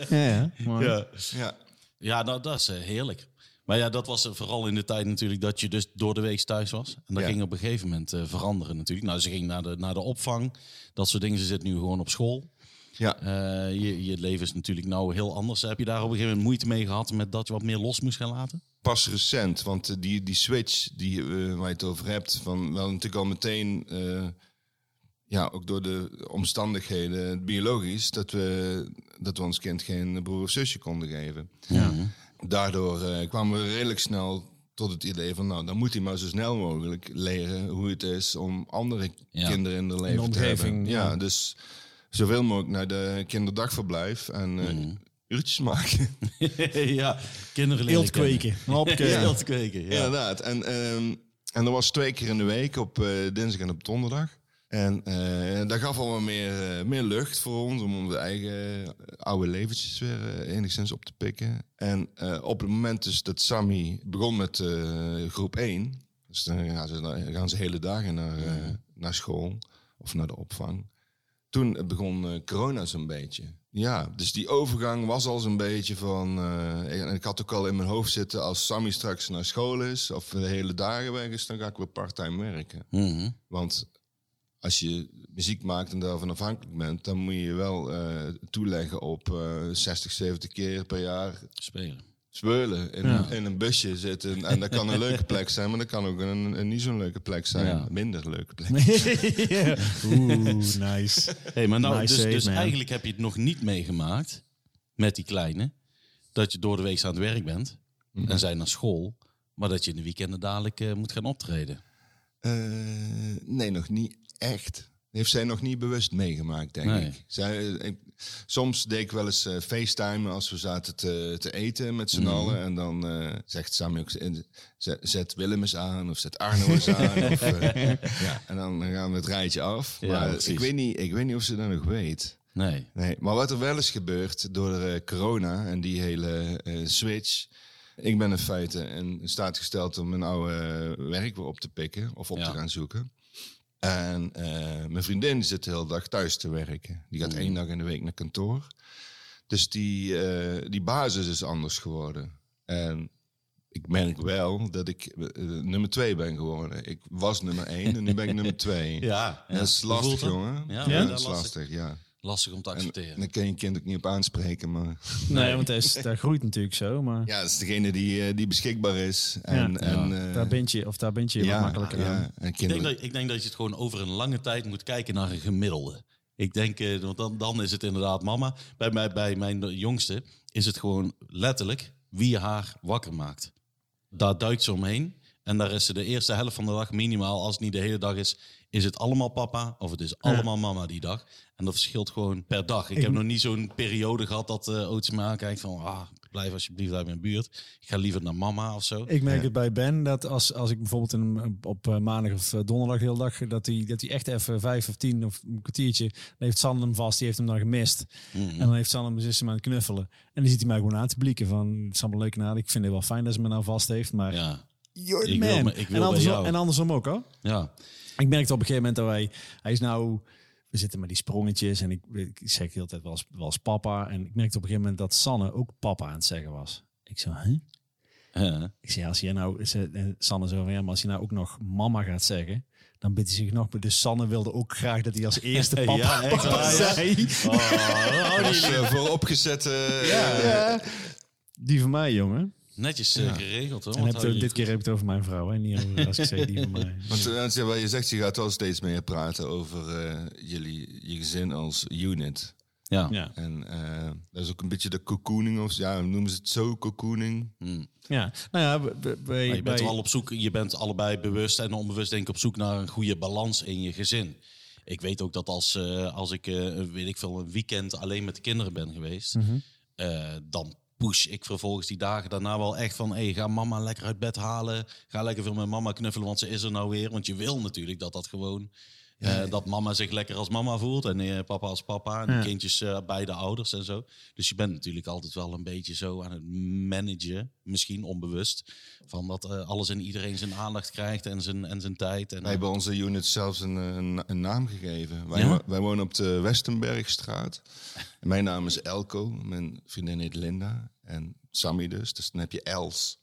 Ja, ja. Ja. ja nou, dat is heerlijk. Maar ja, dat was vooral in de tijd natuurlijk dat je dus door de week thuis was. En dat Ja. ging op een gegeven moment eh, veranderen natuurlijk. Nou, ze ging naar de, naar de opvang, dat soort dingen. Ze zit nu gewoon op school. Ja. Eh, je, je leven is natuurlijk nou heel anders. Heb je daar op een gegeven moment moeite mee gehad met dat je wat meer los moest gaan laten? pas recent, want eh, die, die switch die, eh, waar je het over hebt, van wel natuurlijk al meteen, eh, ja, ook door de omstandigheden biologisch, dat we, dat we ons kind geen broer of zusje konden geven. Ja. Daardoor eh, kwamen we redelijk snel tot het idee van, nou, dan moet hij maar zo snel mogelijk leren hoe het is om andere Ja. kinderen in de leven te hebben. ja. Ja, dus zoveel mogelijk naar de kinderdagverblijf en eh, Mhm. uurtjes maken. (laughs) ja, kinderen leren Eelt kennen. kweken. Ja, eelt kweken, ja. Inderdaad. En, ehm, en dat was twee keer in de week, op eh, dinsdag en op donderdag. En eh, dat gaf allemaal meer, eh, meer lucht voor ons om onze eigen eh, oude leventjes weer enigszins op te pikken. En op het moment dus dat Sammy begon met groep 1, dus dan gaan ze, dan gaan ze hele dagen naar, naar school of naar de opvang. Toen begon corona zo'n beetje. Ja, dus die overgang was al zo'n beetje van... en ik had ook al in mijn hoofd zitten... als Sammy straks naar school is... of de hele dagen weg is... dan ga ik weer parttime werken. Mhm. Want als je muziek maakt en daarvan afhankelijk bent, dan moet je je wel eh, toeleggen op eh 60, 70 keer per jaar Spelen. speulen. In, Ja. in een busje zitten. En dat kan een leuke plek zijn, maar dat kan ook een, een niet zo'n leuke plek zijn. Ja. Minder leuke plek. (laughs) Oeh, nice. Hey, maar nou, Nice dus, save, dus eigenlijk heb je het nog niet meegemaakt met die kleine. Dat je door de week aan het werk bent Mhm. en zij naar school. Maar dat je in de weekenden dadelijk eh, moet gaan optreden. Eh, nee, nog niet echt. Heeft zij nog niet bewust meegemaakt, denk Nee. ik. Zij, ik- Soms deed ik wel eens eh, FaceTime als we zaten te, te eten met z'n allen. En dan eh, zegt Sammy ook, eh, zet, Willem eens aan of zet Arno eens (laughs) aan. of, ja, en dan gaan we het rijtje af. Ja, Maar precies. ik, weet niet, ik weet niet of ze dat nog weet. Nee. Nee, maar wat er wel is gebeurd door corona en die hele switch. Ik ben in feite in staat gesteld om mijn oude werk weer op te pikken of op Ja. te gaan zoeken. En eh, mijn vriendin zit de hele dag thuis te werken. Die gaat één dag in de week naar kantoor. Dus die, eh, die basis is anders geworden. En ik merk wel dat ik eh, nummer twee ben geworden. Ik was nummer één en nu ben ik nummer twee. (laughs) Ja, Dat is lastig, jongen. Ja, dat is lastig, ja. Lastig om te En accepteren. dan kan je kind ook niet op aanspreken, maar... (laughs) Nee, want dat, is, (laughs) dat groeit natuurlijk zo. Maar Ja, dat is degene die, eh, die beschikbaar is. En, Ja. en, eh, daar ben je, of daar ben je ja, wat makkelijker aan. ja, en ik, denk dat, ik denk dat je het gewoon over een lange tijd moet kijken naar een gemiddelde. Ik denk, eh, want dan, dan is het inderdaad mama. Bij, mij, bij mijn jongste is het gewoon letterlijk wie haar wakker maakt. Daar duikt ze omheen. En daar is ze de eerste helft van de dag minimaal, als het niet de hele dag is, is het allemaal papa of het is allemaal mama die dag. En dat verschilt gewoon per dag. Ik, heb nog niet zo'n periode gehad dat uh, Ootje me aankijkt van, ah, blijf alsjeblieft uit mijn buurt. Ik ga liever naar mama of zo. Ik merk het bij Ben dat als, als ik bijvoorbeeld een, op eh, maandag of eh, donderdag de hele dag, dat hij dat hij echt even vijf of tien of een kwartiertje, dan heeft Sanne hem vast, die heeft hem dan gemist. Mhm. En dan heeft Sanne hem dus aan het knuffelen. En dan ziet hij mij gewoon aan te blikken van, het is allemaal leuk en aardig. Ik vind het wel fijn dat ze me nou vast heeft, maar Ja, Ik wil me- ik wil en, bij andersom, jou. en andersom ook hoor. ja. Ik merkte op een gegeven moment dat wij, hij is nou, we zitten met die sprongetjes en ik, ik zeg de hele tijd wel eens papa. En ik merkte op een gegeven moment dat Sanne ook papa aan het zeggen was. Ik zo, hè? Ik zei, als je nou, ze- en Sanne zo van, ja, maar als je nou ook nog mama gaat zeggen, dan bidt hij zich nog. Dus Sanne wilde ook graag dat hij als (laughs) eerste papa, Ja, echt papa waar, ja. zei. Oh, is (laughs) eh, voor opgezette... Ja, ja. Die van mij, jongen. Netjes eh, geregeld hoor. En heb, je dit keer heb ik het over mijn vrouw, hè? niet over, als ik zeg die van mij. (laughs) Want eh, je zegt, je gaat wel steeds meer praten over eh, jullie, je gezin als unit. Ja. Ja, En eh, dat is ook een beetje de cocooning, of ja, noemen ze het zo, cocooning. ja. nou ja, Maar je bent wel op zoek, je bent allebei bewust en onbewust denk ik op zoek naar een goede balans in je gezin. Ik weet ook dat als, eh, als ik, eh, weet ik veel, een weekend alleen met de kinderen ben geweest, Mhm. eh, dan push ik vervolgens die dagen daarna wel echt van, hey, ga mama lekker uit bed halen, ga lekker veel met mama knuffelen, want ze is er nou weer. Want je wil natuurlijk dat dat gewoon, eh, dat mama zich lekker als mama voelt en eh, papa als papa en Ja. de kindjes eh, beide ouders en zo. Dus je bent natuurlijk altijd wel een beetje zo aan het managen, misschien onbewust, van dat eh, alles en iedereen zijn aandacht krijgt en zijn, en zijn tijd. En, Wij hebben onze unit zelfs een, een, een naam gegeven. Wij, Ja? wij wonen op de Westenbergstraat. En mijn naam is Elko, mijn vriendin heet Linda. En Sammy dus, dus dan heb je Els.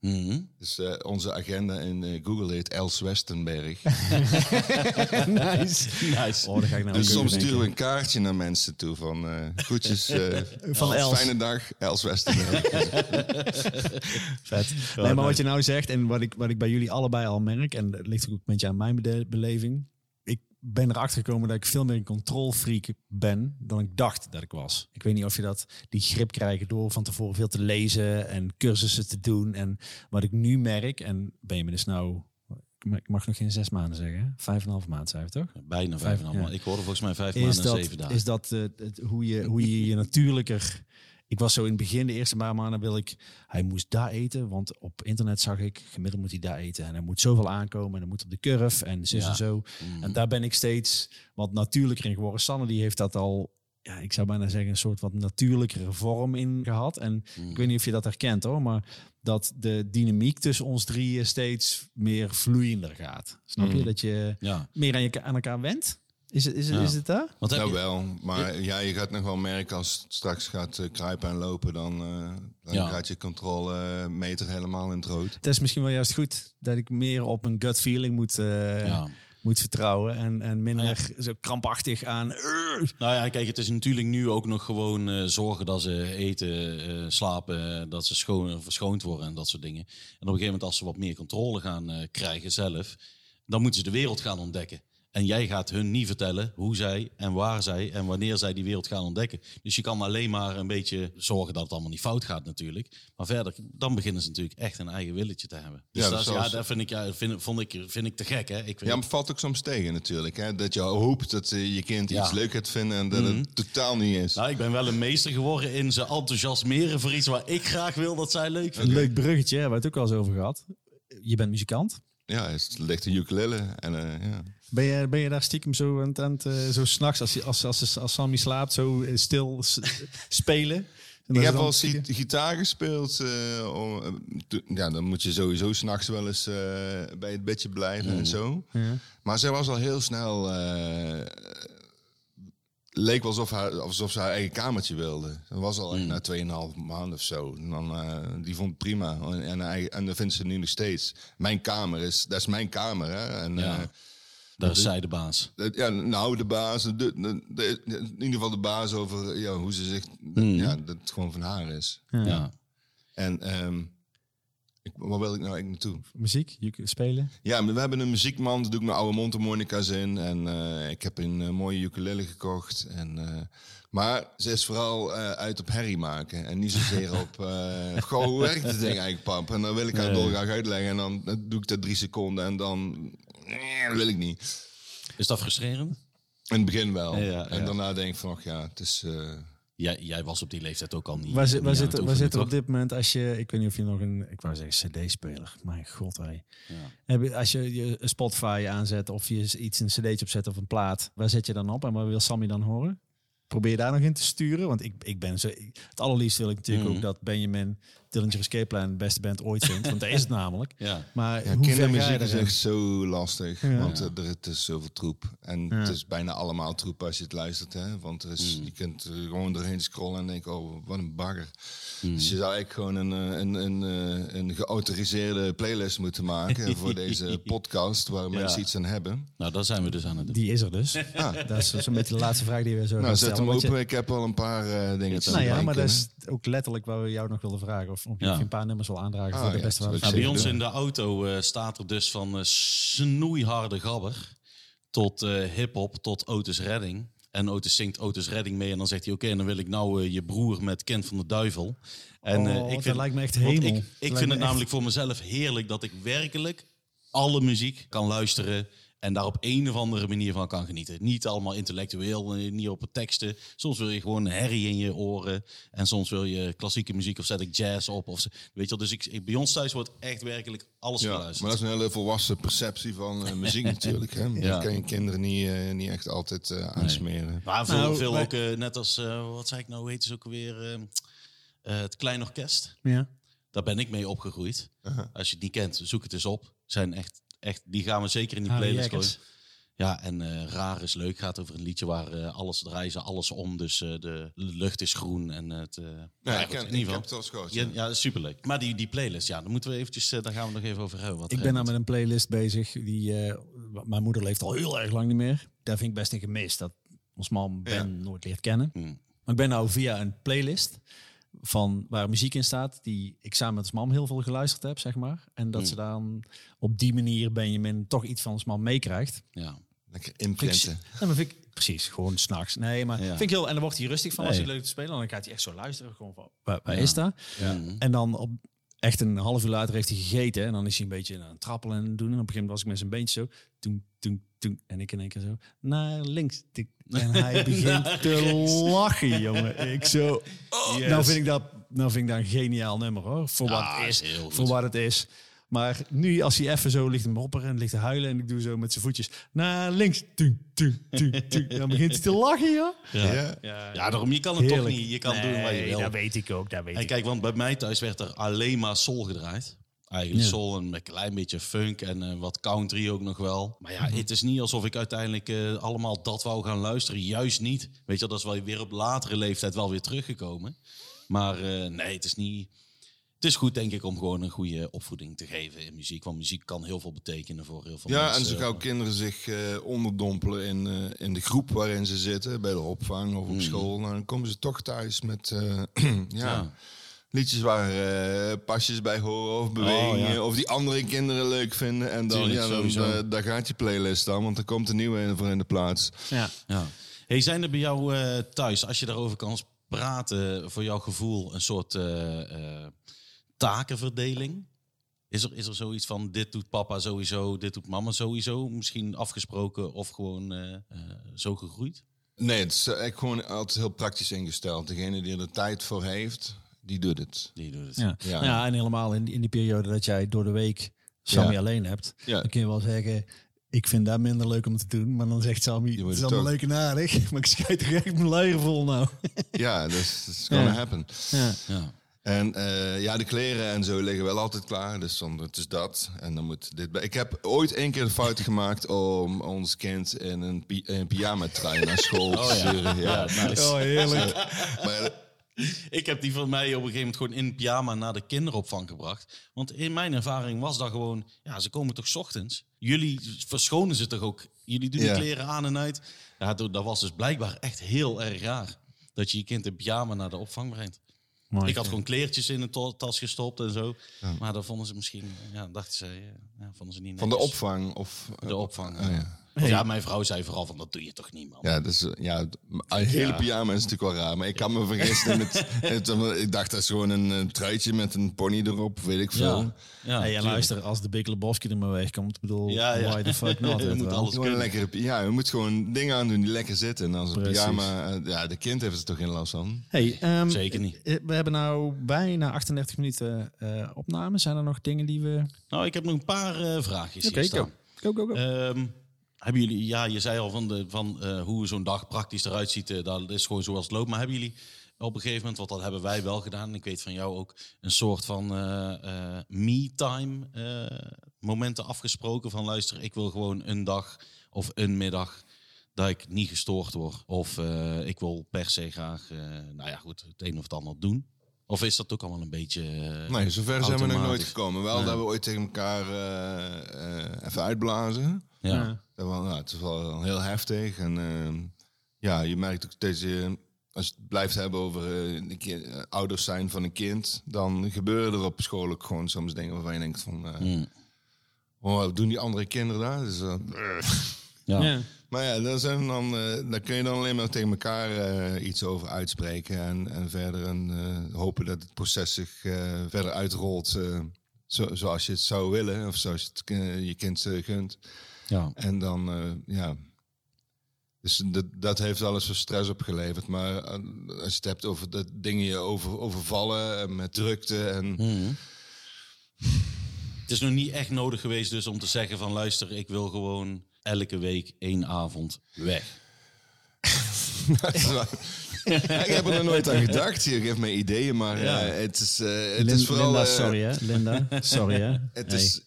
Mhm. Dus eh, onze agenda in eh, Google heet Els Westenberg. (laughs) nice. Nice. Oh, dan ga ik nou Dus soms sturen we een kaartje naar mensen toe van eh groetjes eh, (laughs) Van Els. Fijne dag, Els Westenberg. (laughs) Vet. Nee, maar wat je nou zegt en wat ik, wat ik bij jullie allebei al merk, en dat ligt ook een beetje aan mijn beleving. Ben erachter gekomen dat ik veel meer een controlfreak ben dan ik dacht dat ik was. Ik weet niet of je dat, die grip krijgt door van tevoren veel te lezen en cursussen te doen. En wat ik nu merk, en ben je me dus nou, ik mag nog geen zes maanden zeggen, vijf en een half maand, zei je toch? Bijna vijf en een half Ja. maand. Ik hoorde volgens mij vijf is maanden en zeven dagen. is dat eh, het, hoe, je, hoe je je natuurlijker... Ik was zo in het begin, de eerste paar maanden wil ik... Hij moest daar eten, want op internet zag ik... Gemiddeld moet hij daar eten. En er moet zoveel aankomen en hij moet op de curve en Ja. en zo. En daar ben ik steeds wat natuurlijker in geworden. Sanne die heeft dat al... Ja, ik zou bijna zeggen een soort wat natuurlijkere vorm in gehad. En ik weet niet of je dat herkent hoor, maar dat de dynamiek tussen ons drieën steeds meer vloeiender gaat. Snap je? Dat je Ja. meer aan, je, aan elkaar wendt? Is het, is Ja. is het daar? Want heb Nou je, wel, maar ja, je gaat nog wel merken als het straks gaat eh, kruipen en lopen, dan, eh, dan Ja. gaat je controlemeter helemaal in het rood. Het is misschien wel juist goed dat ik meer op een gut feeling moet, eh, ja. moet vertrouwen. En, en minder zo krampachtig aan... Nou ja, kijk, het is natuurlijk nu ook nog gewoon eh, zorgen dat ze eten, eh, slapen, eh, dat ze schoon, verschoond worden en dat soort dingen. En op een gegeven moment als ze wat meer controle gaan eh, krijgen zelf, dan moeten ze de wereld gaan ontdekken. En jij gaat hun niet vertellen hoe zij en waar zij en wanneer zij die wereld gaan ontdekken. Dus je kan alleen maar een beetje zorgen dat het allemaal niet fout gaat natuurlijk. Maar verder, dan beginnen ze natuurlijk echt een eigen willetje te hebben. Dus Ja, dat, is- zoals- ja, dat vind ik, ja, vind, vond ik, vind ik te gek. Hè? Ik vind, Ja, maar het valt ook soms tegen natuurlijk. Hè? Dat je hoopt dat eh, je kind Ja. iets leuk gaat vinden en dat het totaal niet is. Nou, ik ben wel een meester geworden in ze enthousiasmeren voor iets waar ik graag wil dat zij leuk Een vinden. leuk bruggetje, hebben we het ook al eens over gehad. Je bent muzikant. Ja, het ligt een ukulele. En, eh, ja. Ben je, ben je daar stiekem zo aan het, aan het, eh, zo s'nachts, als, als, als, als Sammy slaapt, zo eh, stil (laughs) spelen? En Ik heb gi- gitaar gespeeld. om, ja, dan moet je sowieso s'nachts wel eens bij het bedje blijven en zo. Ja. Maar zij was al heel snel... leek wel alsof, haar, alsof ze haar eigen kamertje wilde. Dat was al echt na 2,5 maanden of zo. En dan, eh, die vond het prima. En, en, en dat vindt ze nu nog steeds. Mijn kamer is... Dat is mijn kamer, hè. En, Ja. eh, Daar is zij de baas. Ja, nou, de baas, de, de, de- in ieder geval de baas over ja, hoe ze zich, ja, dat het gewoon van haar is. Ja. En ehm, ik, waar wil ik nou eigenlijk naartoe? Muziek, spelen. Ja, maar we hebben een muziekman, daar doe ik mijn oude mondharmonica's in. En eh, ik heb een eh, mooie ukulele gekocht. En, eh, maar ze is vooral eh, uit op herrie maken. En niet zozeer op, eh (laughs) goh, hoe werkt het ding eigenlijk, pap? En dan wil ik haar dolgraag uitleggen. En dan, dan doe ik dat drie seconden en dan... dat wil ik niet. Is dat frustrerend? In het begin wel. Ja, ja, en ja. daarna denk ik van, ach ja, het is... Jij, jij was op die leeftijd ook al niet. Waar, niet waar, zit, het waar zit er op dit moment als je, ik weet niet of je nog een, ik wou zeggen cd-speler, mijn god hé. Ja. Als je je Spotify aanzet of je iets een cd'tje opzet of een plaat, waar zet je dan op en wat wil Sammy dan horen? Probeer daar nog in te sturen? Want ik, ik ben zo, het allerliefst wil ik natuurlijk Mhm. ook dat Benjamin Dillinger Escape Plan de beste band ooit vindt, want dat is het (laughs) namelijk. Ja. Maar Ja, kindermuziek is echt zo lastig. Ja. Want eh, er, het is zoveel troep. En Ja. het is bijna allemaal troep als je het luistert. Hè? Want er is, je kunt er gewoon doorheen scrollen en denken, oh, wat een bagger. Dus je zou eigenlijk gewoon een, eh, een, een, eh, een geautoriseerde playlist moeten maken voor deze (laughs) podcast, waar mensen iets aan hebben. Nou, daar zijn we dus aan het doen. Die is er dus. (laughs) Dat is zo'n beetje de laatste vraag die we zo Nou, gaan zet stellen. hem je- open. Ik heb al een paar eh, dingen te Nou ja, maar dat is ook letterlijk waar we jou nog wilden vragen. Of, of je Ja. een paar nummers wil aandragen Ah, voor de ja, beste dat Nou, bij ons doen. in de auto eh, staat er dus van eh, snoeiharde gabber tot eh hip-hop tot Otis Redding. En Otis zingt Otis Redding mee en dan zegt hij: Oké, dan wil ik nou eh, je broer met Kent van de Duivel. En, eh, Oh, ik dat vind, lijkt me echt hemel. Ik, Dat ik vind het echt- namelijk voor mezelf heerlijk dat ik werkelijk alle muziek kan luisteren. En daar op een of andere manier van kan genieten. Niet allemaal intellectueel, eh, niet op het teksten. Soms wil je gewoon een herrie in je oren. En soms wil je klassieke muziek of zet ik jazz op. Of, zo. weet je wel, dus ik, ik- bij ons thuis wordt echt werkelijk alles Ja, geluisterd. maar dat is een hele volwassen perceptie van eh, muziek (laughs) natuurlijk. Hè? Ja. Dat kan je kinderen niet, eh, niet echt altijd eh, aansmeren. Maar veel, Nou, veel ook, net als, eh, wat zei ik nou, heet het ook alweer? eh, eh, het Klein Orkest. Ja. Daar ben ik mee opgegroeid. Als je het niet kent, zoek het eens op. Zijn echt, echt, die gaan we zeker in die Harry playlist gooien. Ja, en eh, Raar is leuk. Gaat over een liedje waar eh, alles draaien ze alles om. Dus eh, de lucht is groen. En het, eh, ja, ik, ken, in ik ieder heb geval. het wel eens gehoord. Ja, ja. ja, dat is superleuk. Maar die, die playlist, ja, dan moeten we eventjes, daar gaan we nog even over hebben. Wat Ik ben nou met een playlist bezig. Die, eh, mijn moeder leeft al heel erg lang niet meer. Daar vind ik best een gemis. Dat ons man Ben Ja. nooit leert kennen. Hmm. Maar ik ben nou via een playlist van waar muziek in staat, die ik samen met ons mam heel veel geluisterd heb, zeg maar. En dat ze dan op die manier Benjamin toch iets van ons mam meekrijgt. Ja. Lekker Vind ik, imprinten. nee, maar vind ik precies gewoon s'nachts. Nee, maar Ja. vind ik heel en dan wordt hij rustig van als hij leuk te spelen. En dan gaat hij echt zo luisteren, gewoon van waar, waar Ja. is dat? Mhm. En dan op echt een half uur later heeft hij gegeten. En dan is hij een beetje aan het trappelen en doen. En op een gegeven moment was ik met zijn beentje zo. Toen, toen, toen. En ik in één keer zo. Naar links. tik. En (laughs) hij begint te lachen, jongen. Ik zo. Oh, Nou vind ik dat, nou vind ik dat een geniaal nummer hoor. Voor wat Ja, het is. Voor wat het is. Maar nu, als hij even zo ligt te mopperen en ligt te huilen... en ik doe zo met zijn voetjes naar links. Tung, tung, tung, tung. Dan begint hij te lachen, joh. Ja. Ja, daarom, je kan het toch niet. Je kan doen wat je wil. dat weet ik ook. Dat weet En ik kijk, want bij mij thuis werd er alleen maar soul gedraaid. Eigenlijk Ja. soul en een klein beetje funk en eh, wat country ook nog wel. Maar ja, Mhm. het is niet alsof ik uiteindelijk eh, allemaal dat wou gaan luisteren. Juist niet. Weet je, wel, dat is wel weer op latere leeftijd wel weer teruggekomen. Maar eh, nee, het is niet... het is goed, denk ik, om gewoon een goede opvoeding te geven in muziek. Want muziek kan heel veel betekenen voor heel veel Ja, mensen. en zo gauw kinderen zich eh, onderdompelen in, eh, in de groep waarin ze zitten, bij de opvang of op school, nou, dan komen ze toch thuis met eh, (clears throat) ja, Ja. Liedjes waar eh, pasjes bij horen of bewegingen, Oh, ja. of die andere kinderen leuk vinden. En dan, Tuurlijk, ja, dan eh, daar gaat je playlist dan, want er komt een nieuwe in- voor in de plaats. Ja. Ja. Hey, zijn er bij jou eh, thuis, als je daarover kan praten, voor jouw gevoel een soort takenverdeling? Is er, is er zoiets van, dit doet papa sowieso, dit doet mama sowieso? Misschien afgesproken of gewoon zo gegroeid? Nee, het is echt gewoon altijd heel praktisch ingesteld. Degene die er tijd voor heeft, die doet het. Die doet het. Ja. Ja. Ja. en helemaal in, in die periode dat jij door de week Sammy Ja. alleen hebt, Ja. dan kun je wel zeggen, ik vind dat minder leuk om te doen. Maar dan zegt Sammy, het is allemaal leuk en aardig, (laughs) maar ik schijt toch echt mijn luier vol nou. (laughs) Ja, dat is, dat is gonna Ja. happen. Ja. Ja. En eh, ja, de kleren en zo liggen wel altijd klaar. Dus dan het is dat. En dan moet dit bij. Ik heb ooit één keer de fout gemaakt om ons kind in een, pi een pyjama trui naar school te Oh ja. sturen. Ja. Ja, nice. Oh, heerlijk. Maar (laughs) Ik heb die van mij op een gegeven moment gewoon in pyjama naar de kinderopvang gebracht. Want in mijn ervaring was dat gewoon... Ja, ze komen toch 's ochtends? Jullie verschonen ze toch ook? Jullie doen Ja. de kleren aan en uit? Ja, dat was dus blijkbaar echt heel erg raar. Dat je je kind in pyjama naar de opvang brengt. Mooi. Ik had gewoon kleertjes in een to- tas gestopt en zo. Maar dat vonden ze misschien... Ja, dachten ze... Ja, vonden ze niet van de opvang of... De opvang. Oh, ja. Ja, mijn vrouw zei vooral van... Dat doe je toch niet, man? Ja, dus, ja, een hele Ja. pyjama is natuurlijk wel raar. Maar ik kan me vergissen. (laughs) in het, ik dacht dat is gewoon een, truitje met een pony erop, weet ik veel. Ja, ja, Hey, ja, luister, als de Big Lebowski er maar wegkomt, ik bedoel, Ja, ja. why the fuck not? (laughs) Je moet alles Gewoon lekkere, ja, je moet gewoon dingen aandoen die lekker zitten. En als een Precies. pyjama, eh, ja, de kind heeft er toch geen last van. Hey, ehm, Zeker niet. eh, We hebben nou bijna 38 minuten eh opname. Zijn er nog dingen die we... Nou, ik heb nog een paar eh, vraagjes Oké, hier staan. go. Go, go, go. Ehm, hebben jullie, ja, je zei al van, de, van eh, hoe zo'n dag praktisch eruit ziet. eh, dat is gewoon zoals het loopt. Maar hebben jullie op een gegeven moment, want dat hebben wij wel gedaan. Ik weet van jou ook een soort van eh, me-time momenten afgesproken. Van luister, ik wil gewoon een dag of een middag dat ik niet gestoord word. Of ik wil per se graag, nou ja goed, het een of het ander doen. Of is dat ook allemaal een beetje... Nee, zover zijn we nog nooit gekomen. Wel dat we ooit tegen elkaar even uitblazen. Ja. Dat wel, nou, het is wel heel heftig. En ehm, ja, je merkt ook steeds, eh, als je het blijft hebben over een keer, eh, ouders zijn van een kind, dan gebeuren er op school ook gewoon soms dingen waarvan je denkt van, eh, Mm. oh, wat doen die andere kinderen daar? Dus, eh, (laughs) Ja. ja. maar ja, daar, zijn dan, eh, daar kun je dan alleen maar tegen elkaar eh, iets over uitspreken. En, en verder en, eh, hopen dat het proces zich eh, verder uitrolt eh, zo, zoals je het zou willen. Of zoals je het je kind gunt. Ja. En dan, eh, ja. Dus dat, dat heeft alles voor stress opgeleverd. Maar eh, als je het hebt over dat dingen je over, overvallen en met drukte en... Mhm. Het is nog niet echt nodig geweest dus om te zeggen van luister, ik wil gewoon elke week één avond weg. (laughs) (laughs) (laughs) ik heb er nog nooit aan gedacht. Je geeft me ideeën, maar Ja. eh, het is, eh, het Lin- is vooral... Linda, eh, sorry hè. Linda, sorry hè. (laughs) Het Hey. is.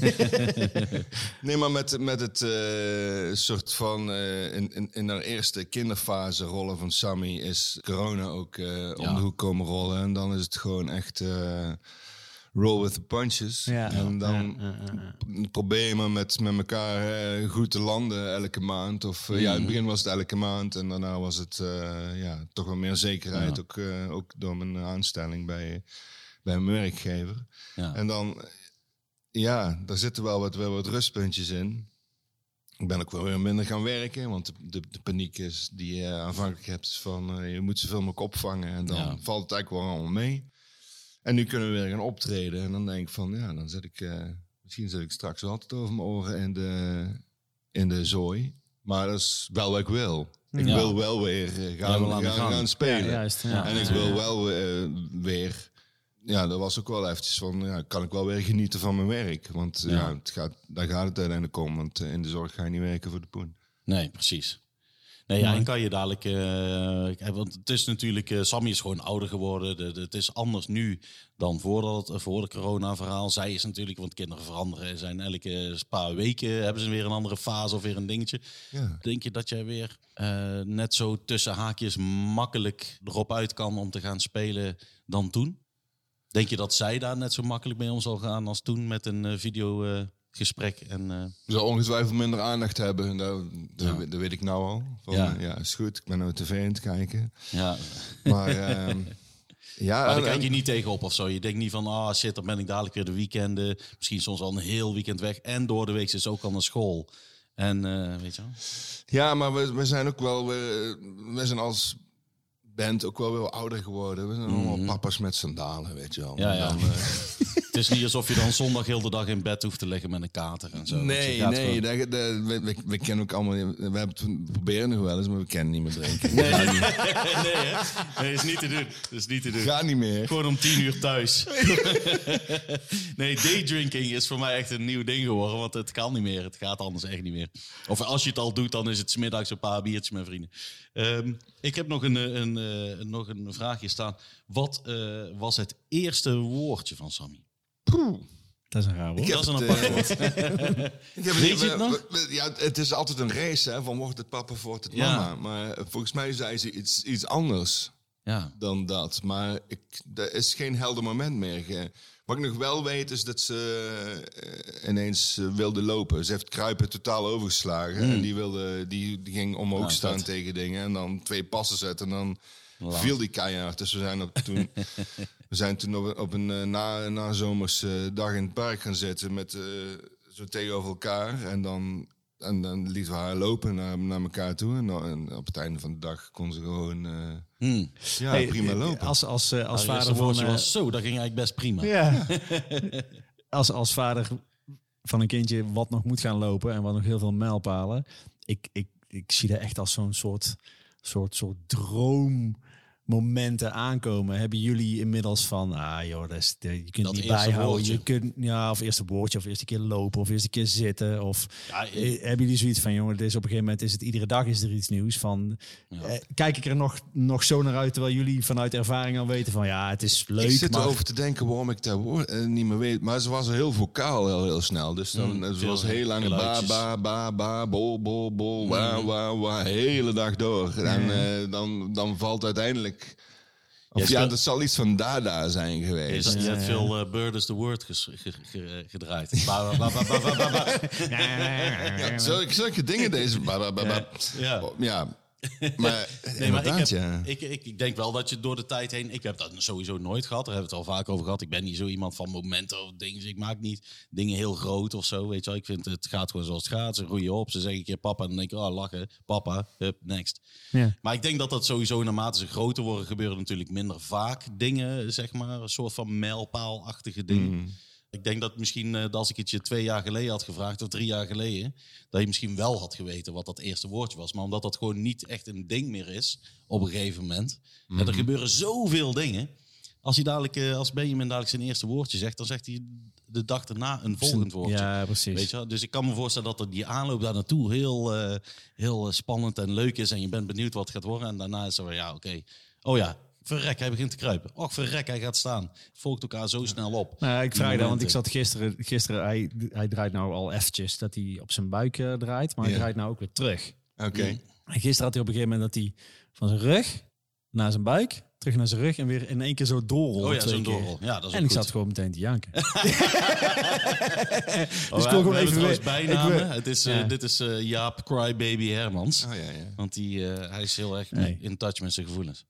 (laughs) nee, maar met, met het eh, soort van. eh, in, in, in haar eerste kinderfase rollen van Sammy is corona ook eh, om de hoek komen rollen. En dan is het gewoon echt. Roll with the punches. Ja, en dan ja, probeer je maar met, met elkaar eh, goed te landen elke maand. Of eh, ja, in het begin was het elke maand. En daarna was het eh, ja, toch wel meer zekerheid. Ook, ook door mijn aanstelling bij, bij mijn werkgever. Ja. En dan, ja, daar zitten wel wat, wel wat rustpuntjes in. Ik ben ook wel weer minder gaan werken, want de, de, de paniek is die je aanvankelijk hebt is van je moet zoveel mogelijk opvangen en dan valt het eigenlijk wel allemaal mee. En nu kunnen we weer gaan optreden en dan denk ik van ja, dan zit ik, eh, misschien zit ik straks wel altijd over mijn oren in de, in de zooi. Maar dat is wel wat ik wil. Ik Ja. wil wel weer eh, gaan, gaan, gaan spelen. Ja, juist, ja. En ik wil wel eh, weer. Ja, dat was ook wel eventjes van. Ja, kan ik wel weer genieten van mijn werk? Want Ja. ja. het gaat, daar gaat het uiteindelijk om. Want in de zorg ga je niet werken voor de poen. Nee, precies. Nee, ja, en kan je dadelijk... eh, kijk, want het is natuurlijk... eh, Sammy is gewoon ouder geworden. De, de- het is anders nu dan voordat, het- voor de corona-verhaal. Zij is natuurlijk... Want kinderen veranderen. Zijn elke paar weken hebben ze weer een andere fase of weer een dingetje. Ja. Denk je dat jij weer eh, net zo tussen haakjes makkelijk erop uit kan om te gaan spelen dan toen? Denk je dat zij daar net zo makkelijk mee om zal gaan als toen met een eh, videogesprek? en, eh, Ze zal ongetwijfeld minder aandacht hebben. Dat, dat, Ja. dat weet ik nou al. Van, Ja. ja. is goed. Ik ben nou tv aan het kijken. ja. Maar ehm, (laughs) ja, Maar daar kijk je niet tegenop of zo. Je denkt niet van, ah shit, dan ben ik dadelijk weer de weekenden. Misschien soms al een heel weekend weg. En door de week is ook al naar school. En eh, weet je wel? ja, maar we, we zijn ook wel weer... We zijn als band ook wel weer ouder geworden. We zijn allemaal papa's met sandalen, weet je wel. Mhm. Ja, ja. Dan, eh, (laughs) Het is niet alsof je dan zondag heel de dag in bed hoeft te liggen met een kater en zo. Nee, nee. gewoon- dat- dat- we, we, we kennen ook allemaal... We, hebben het, proberen nog wel eens, maar we kennen niet meer drinken. Nee, (laughs) nee, nee, is niet te doen. Dat is niet te doen. Ga niet meer. Gewoon om tien uur thuis. (laughs) nee, daydrinking is voor mij echt een nieuw ding geworden. Want het kan niet meer. Het gaat anders echt niet meer. Of als je het al doet, dan is het 's middags een paar biertjes met vrienden. Ehm, ik heb nog een, eh, een, eh, nog een vraagje staan. Wat eh, was het eerste woordje van Sammy? Dat is een raar woord. Ik heb Dat is een het, apart woord. (laughs) Ik heb (laughs) Weet je het nog? ja, het is altijd een race, hè, van wordt het papa of wordt het Ja. mama. Maar eh, volgens mij zei ze iets, iets anders Ja. dan dat. Maar ik, er is geen helder moment meer. Wat ik nog wel weet is dat ze eh, ineens eh, wilde lopen. Ze heeft kruipen totaal overgeslagen. En die, wilde, die, die ging omhoog Hmm. Staan tegen dingen. En dan twee passen zetten. En dan viel die keihard. Dus we zijn, op toen, (laughs) we zijn toen op, op een eh, na, nazomerse dag in het park gaan zitten. Met, eh, zo tegenover elkaar. En dan, en dan lieten we haar lopen naar, naar elkaar toe. En, op het einde van de dag kon ze gewoon eh, Hm. ja, Hey, prima eh, lopen. Als, als, eh, als eerste vader van... woordje eh, was zo, dat ging eigenlijk best prima. Ja. (laughs) als, als vader van een kindje wat nog moet gaan lopen en wat nog heel veel mijlpalen. Ik, ik, ik zie dat echt als zo'n soort, soort, soort droommomenten aankomen. Hebben jullie inmiddels van, ah joh, dat is, je kunt Dat niet bijhouden. woordje. Je kunt, ja, of eerste woordje, of eerste keer lopen, of eerste keer zitten. Of Ja, eh, hebben jullie zoiets van, jongen, dit is op een gegeven moment is het iedere dag is er iets nieuws van. eh, kijk ik er nog, nog zo naar uit, terwijl jullie vanuit ervaring al weten van, ja, het is leuk. ik zit maar erover te denken waarom ik dat woord eh, niet meer weet. Maar ze was heel vocaal heel, heel snel. Dus dan, Mm, het veel was heel lang ba, ba, ba, ba, bol, bol, bol, wa, Mm. wa, wa, hele dag door. En eh, dan, dan valt uiteindelijk... Of ja, dat zal iets van Dada zijn geweest. je hebt veel uh, Bird is the Word gedraaid. Zulke, dingen deze... Ja. (laughs) Maar Nee, maar ik, inderdaad, heb, ja. ik, ik, ik denk wel dat je door de tijd heen... Ik heb dat sowieso nooit gehad. Daar hebben we het al vaak over gehad. Ik ben niet zo iemand van momenten of dingen. Dus ik maak niet dingen heel groot of zo. Weet je wel. Ik vind het gaat gewoon zoals het gaat. Ze roeien op. Ze zeggen een keer papa. En dan denk ik, oh, lachen. Papa. Hup, next. Ja. Maar ik denk dat dat sowieso naarmate ze groter worden... gebeuren natuurlijk minder vaak dingen, zeg maar. Een soort van mijlpaalachtige dingen. Ik denk dat misschien, eh, dat als ik het je twee jaar geleden had gevraagd, of drie jaar geleden, dat je misschien wel had geweten wat dat eerste woordje was. Maar omdat dat gewoon niet echt een ding meer is, op een gegeven moment. En er gebeuren zoveel dingen. Als, hij dadelijk, eh, als Benjamin dadelijk zijn eerste woordje zegt, dan zegt hij de dag daarna een volgend woordje. Ja, precies. Weet je? Dus ik kan me voorstellen dat er die aanloop daar naartoe heel, eh, heel spannend en leuk is. En je bent benieuwd wat het gaat worden. En daarna is het zo, ja, oké. Oh ja, verrek, hij begint te kruipen. Och, verrek, hij gaat staan. Volgt elkaar zo snel op. Nou, ik vraag dat, want ik zat gisteren, gisteren hij, hij draait nou al eventjes dat hij op zijn buik eh, draait, maar hij draait nou ook weer terug. Oké. En gisteren had hij op een gegeven moment dat hij van zijn rug naar zijn buik, terug naar zijn rug en weer in één keer zo doorrolde. Oh ja, zo'n keer. doorrol. Ja, dat is En ik goed. zat gewoon meteen te janken. (laughs) Oh, (laughs) Dus ik hebben gewoon even weer- bijnamen. ik wil- het is, eh. Dit is eh, Jaap Crybaby Hermans. Oh, ja, ja. Want die, eh, hij is heel erg Nee. in touch met zijn gevoelens.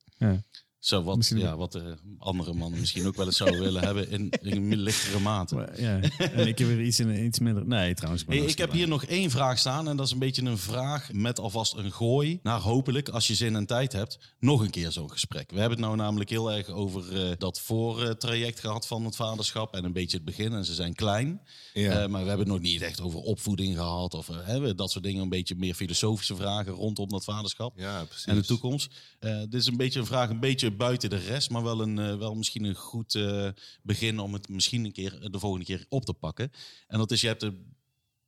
Zo wat, Misschien- ja, wat de andere mannen misschien ook wel eens zouden willen hebben in, in een lichtere mate. Maar, ja. En ik heb weer iets, in, iets minder... Nee, trouwens. ik Hey, heb hier nog één vraag staan en dat is een beetje een vraag met alvast een gooi naar hopelijk, als je zin en tijd hebt, nog een keer zo'n gesprek. We hebben het nou namelijk heel erg over eh, dat voortraject gehad van het vaderschap en een beetje het begin en ze zijn klein. Ja. Eh, maar we hebben het nog niet echt over opvoeding gehad of eh, hebben dat soort dingen, een beetje meer filosofische vragen rondom dat vaderschap Ja, precies. en de toekomst. Eh, dit is een beetje een vraag, een beetje buiten de rest, maar wel, een, eh, wel misschien een goed eh, begin om het misschien een keer de volgende keer op te pakken. En dat is, je hebt er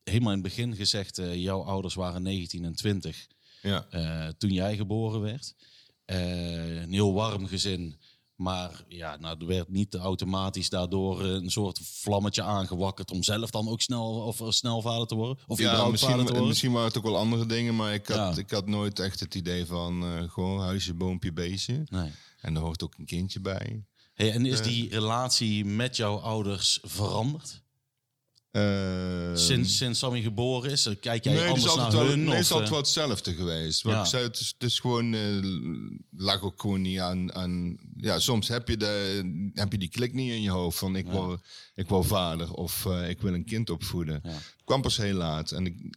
helemaal in het begin gezegd, eh, jouw ouders waren 19 en 20 Ja. eh, toen jij geboren werd. Eh, een heel warm gezin. Maar ja, nou, er werd niet automatisch daardoor eh, een soort vlammetje aangewakkerd om zelf dan ook snel of eh, snel vader te worden. Of Ja, te misschien, worden. misschien waren het ook wel andere dingen, maar ik had, Ja. ik had nooit echt het idee van eh, gewoon huisje, boompje, beestje. Nee. En er hoort ook een kindje bij. Hey, en is die relatie met jouw ouders veranderd? Eh, Sinds, sinds Sammy geboren is? Kijk jij nee, anders is naar altijd wel, hun? nee, het is altijd eh, wel hetzelfde geweest. Wat Ja. ik zei, het is, het is gewoon, eh, lag ook gewoon niet aan, aan... Ja, soms heb je, de, heb je die klik niet in je hoofd van ik, wil, ik wil vader of eh, ik wil een kind opvoeden. Ja. Het kwam pas heel laat. En ik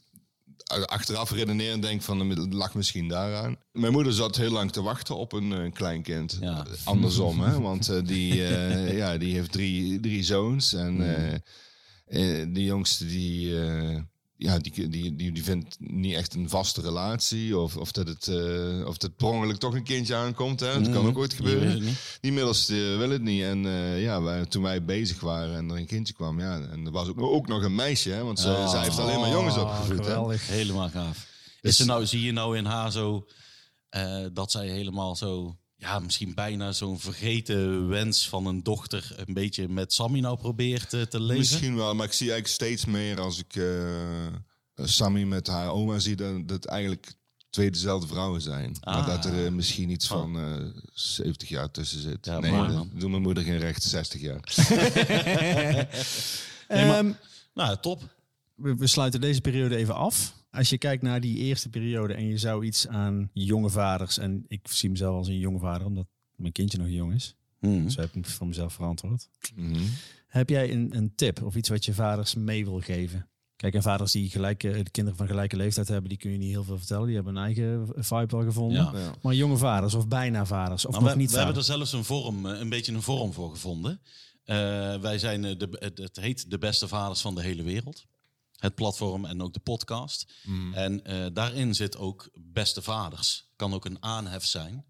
achteraf redeneren denk van het lag misschien daaraan. Mijn moeder zat heel lang te wachten op een eh, kleinkind. Ja. Andersom, hè? want eh, die, eh, (laughs) ja, die heeft drie, drie zoons. En eh eh, de jongste die, eh, ja, die, die, die, die vindt niet echt een vaste relatie. Of, of dat het eh, of dat per ongeluk toch een kindje aankomt. Hè? Dat kan ook ooit gebeuren. Die middelste wil het niet. En eh, ja, wij, toen wij bezig waren en er een kindje kwam, ja, en er was ook, ook nog een meisje, hè, want ze, Oh. zij heeft alleen maar jongens Oh, opgevoed. Hè? geweldig. Helemaal gaaf. Dus- Is er nou, zie je nou in haar zo eh, dat zij helemaal zo, ja, misschien bijna zo'n vergeten wens van een dochter een beetje met Sammy nou probeert eh, te leven? Misschien wel, maar ik zie eigenlijk steeds meer als ik eh, Sammy met haar oma zie, dat dat het eigenlijk twee dezelfde vrouwen zijn. Maar Ah. dat er eh, misschien iets van eh 70 jaar tussen zit. Ja, nee, mooi, dat man. doet mijn moeder geen recht, 60 jaar. (laughs) (laughs) Ehm, Nou, top. we, we sluiten deze periode even af. Als je kijkt naar die eerste periode en je zou iets aan jonge vaders... en ik zie mezelf als een jonge vader, omdat mijn kindje nog jong is. Hmm. Dus heb ik voor mezelf verantwoord. Mhm. Heb jij een, een tip of iets wat je vaders mee wil geven? Kijk, en vaders die gelijke, de kinderen van gelijke leeftijd hebben, die kun je niet heel veel vertellen. Die hebben een eigen vibe wel gevonden. Ja. Ja. Maar jonge vaders of bijna vaders of Nou, nog we, niet we hebben er zelfs een vorm, eh, een beetje een vorm voor gevonden. Eh, wij zijn eh, de, het heet de beste vaders van de hele wereld. Het platform en ook de podcast. En eh, daarin zit ook beste vaders. Kan ook een aanhef zijn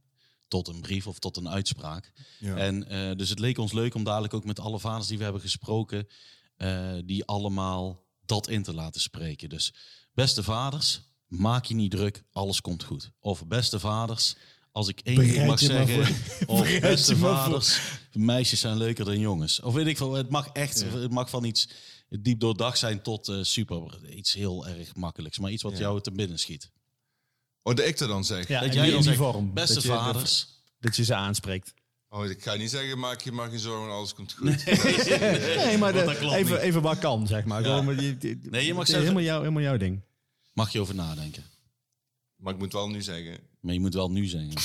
tot een brief of tot een uitspraak. Ja. En eh, dus het leek ons leuk om dadelijk ook met alle vaders die we hebben gesproken, eh, die allemaal dat in te laten spreken. Dus beste vaders, maak je niet druk, alles komt goed. Of beste vaders, als ik één ding mag zeggen, (laughs) of Bereid beste voor. vaders, meisjes zijn leuker dan jongens. Of weet ik veel, het mag echt, het mag van iets diep doordacht zijn tot eh, super, iets heel erg makkelijks, maar iets wat jou te binnen schiet. Oh, dat ik er dan zeg. Ja, Dat jij in dan die zegt, vorm. beste dat je, vaders, Dat je ze aanspreekt. Oh, ik ga niet zeggen, maak je maar geen zorgen, alles komt goed. Nee, (laughs) maar de- even, niet. even wat kan, zeg maar. Gewoon, maar die- die- Nee, je mag zeggen- helemaal, jou, helemaal jouw ding. mag je over nadenken. maar ik moet wel nu zeggen, Maar je moet wel nu zeggen. (laughs)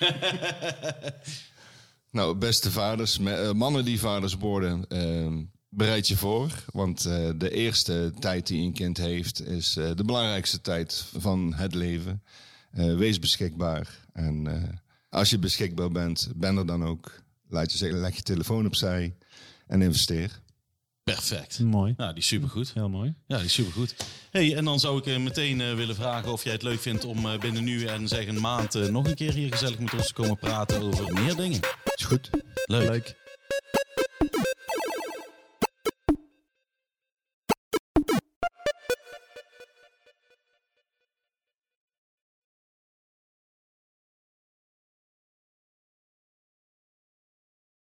(laughs) Nou, beste vaders, me- eh, mannen die vaders worden, ehm, bereid je voor. Want eh, de eerste tijd die een kind heeft, is eh, de belangrijkste tijd van het leven. Eh, wees beschikbaar. En eh, als je beschikbaar bent, ben er dan ook. Laat je leg je telefoon opzij en investeer. Perfect. Mooi. Nou, die is supergoed. Heel mooi. Ja, die is supergoed. Hey, en dan zou ik meteen eh, willen vragen of jij het leuk vindt om eh, binnen nu en zeg een maand eh, nog een keer hier gezellig met ons te komen praten over meer dingen. Is goed. Leuk. Leuk.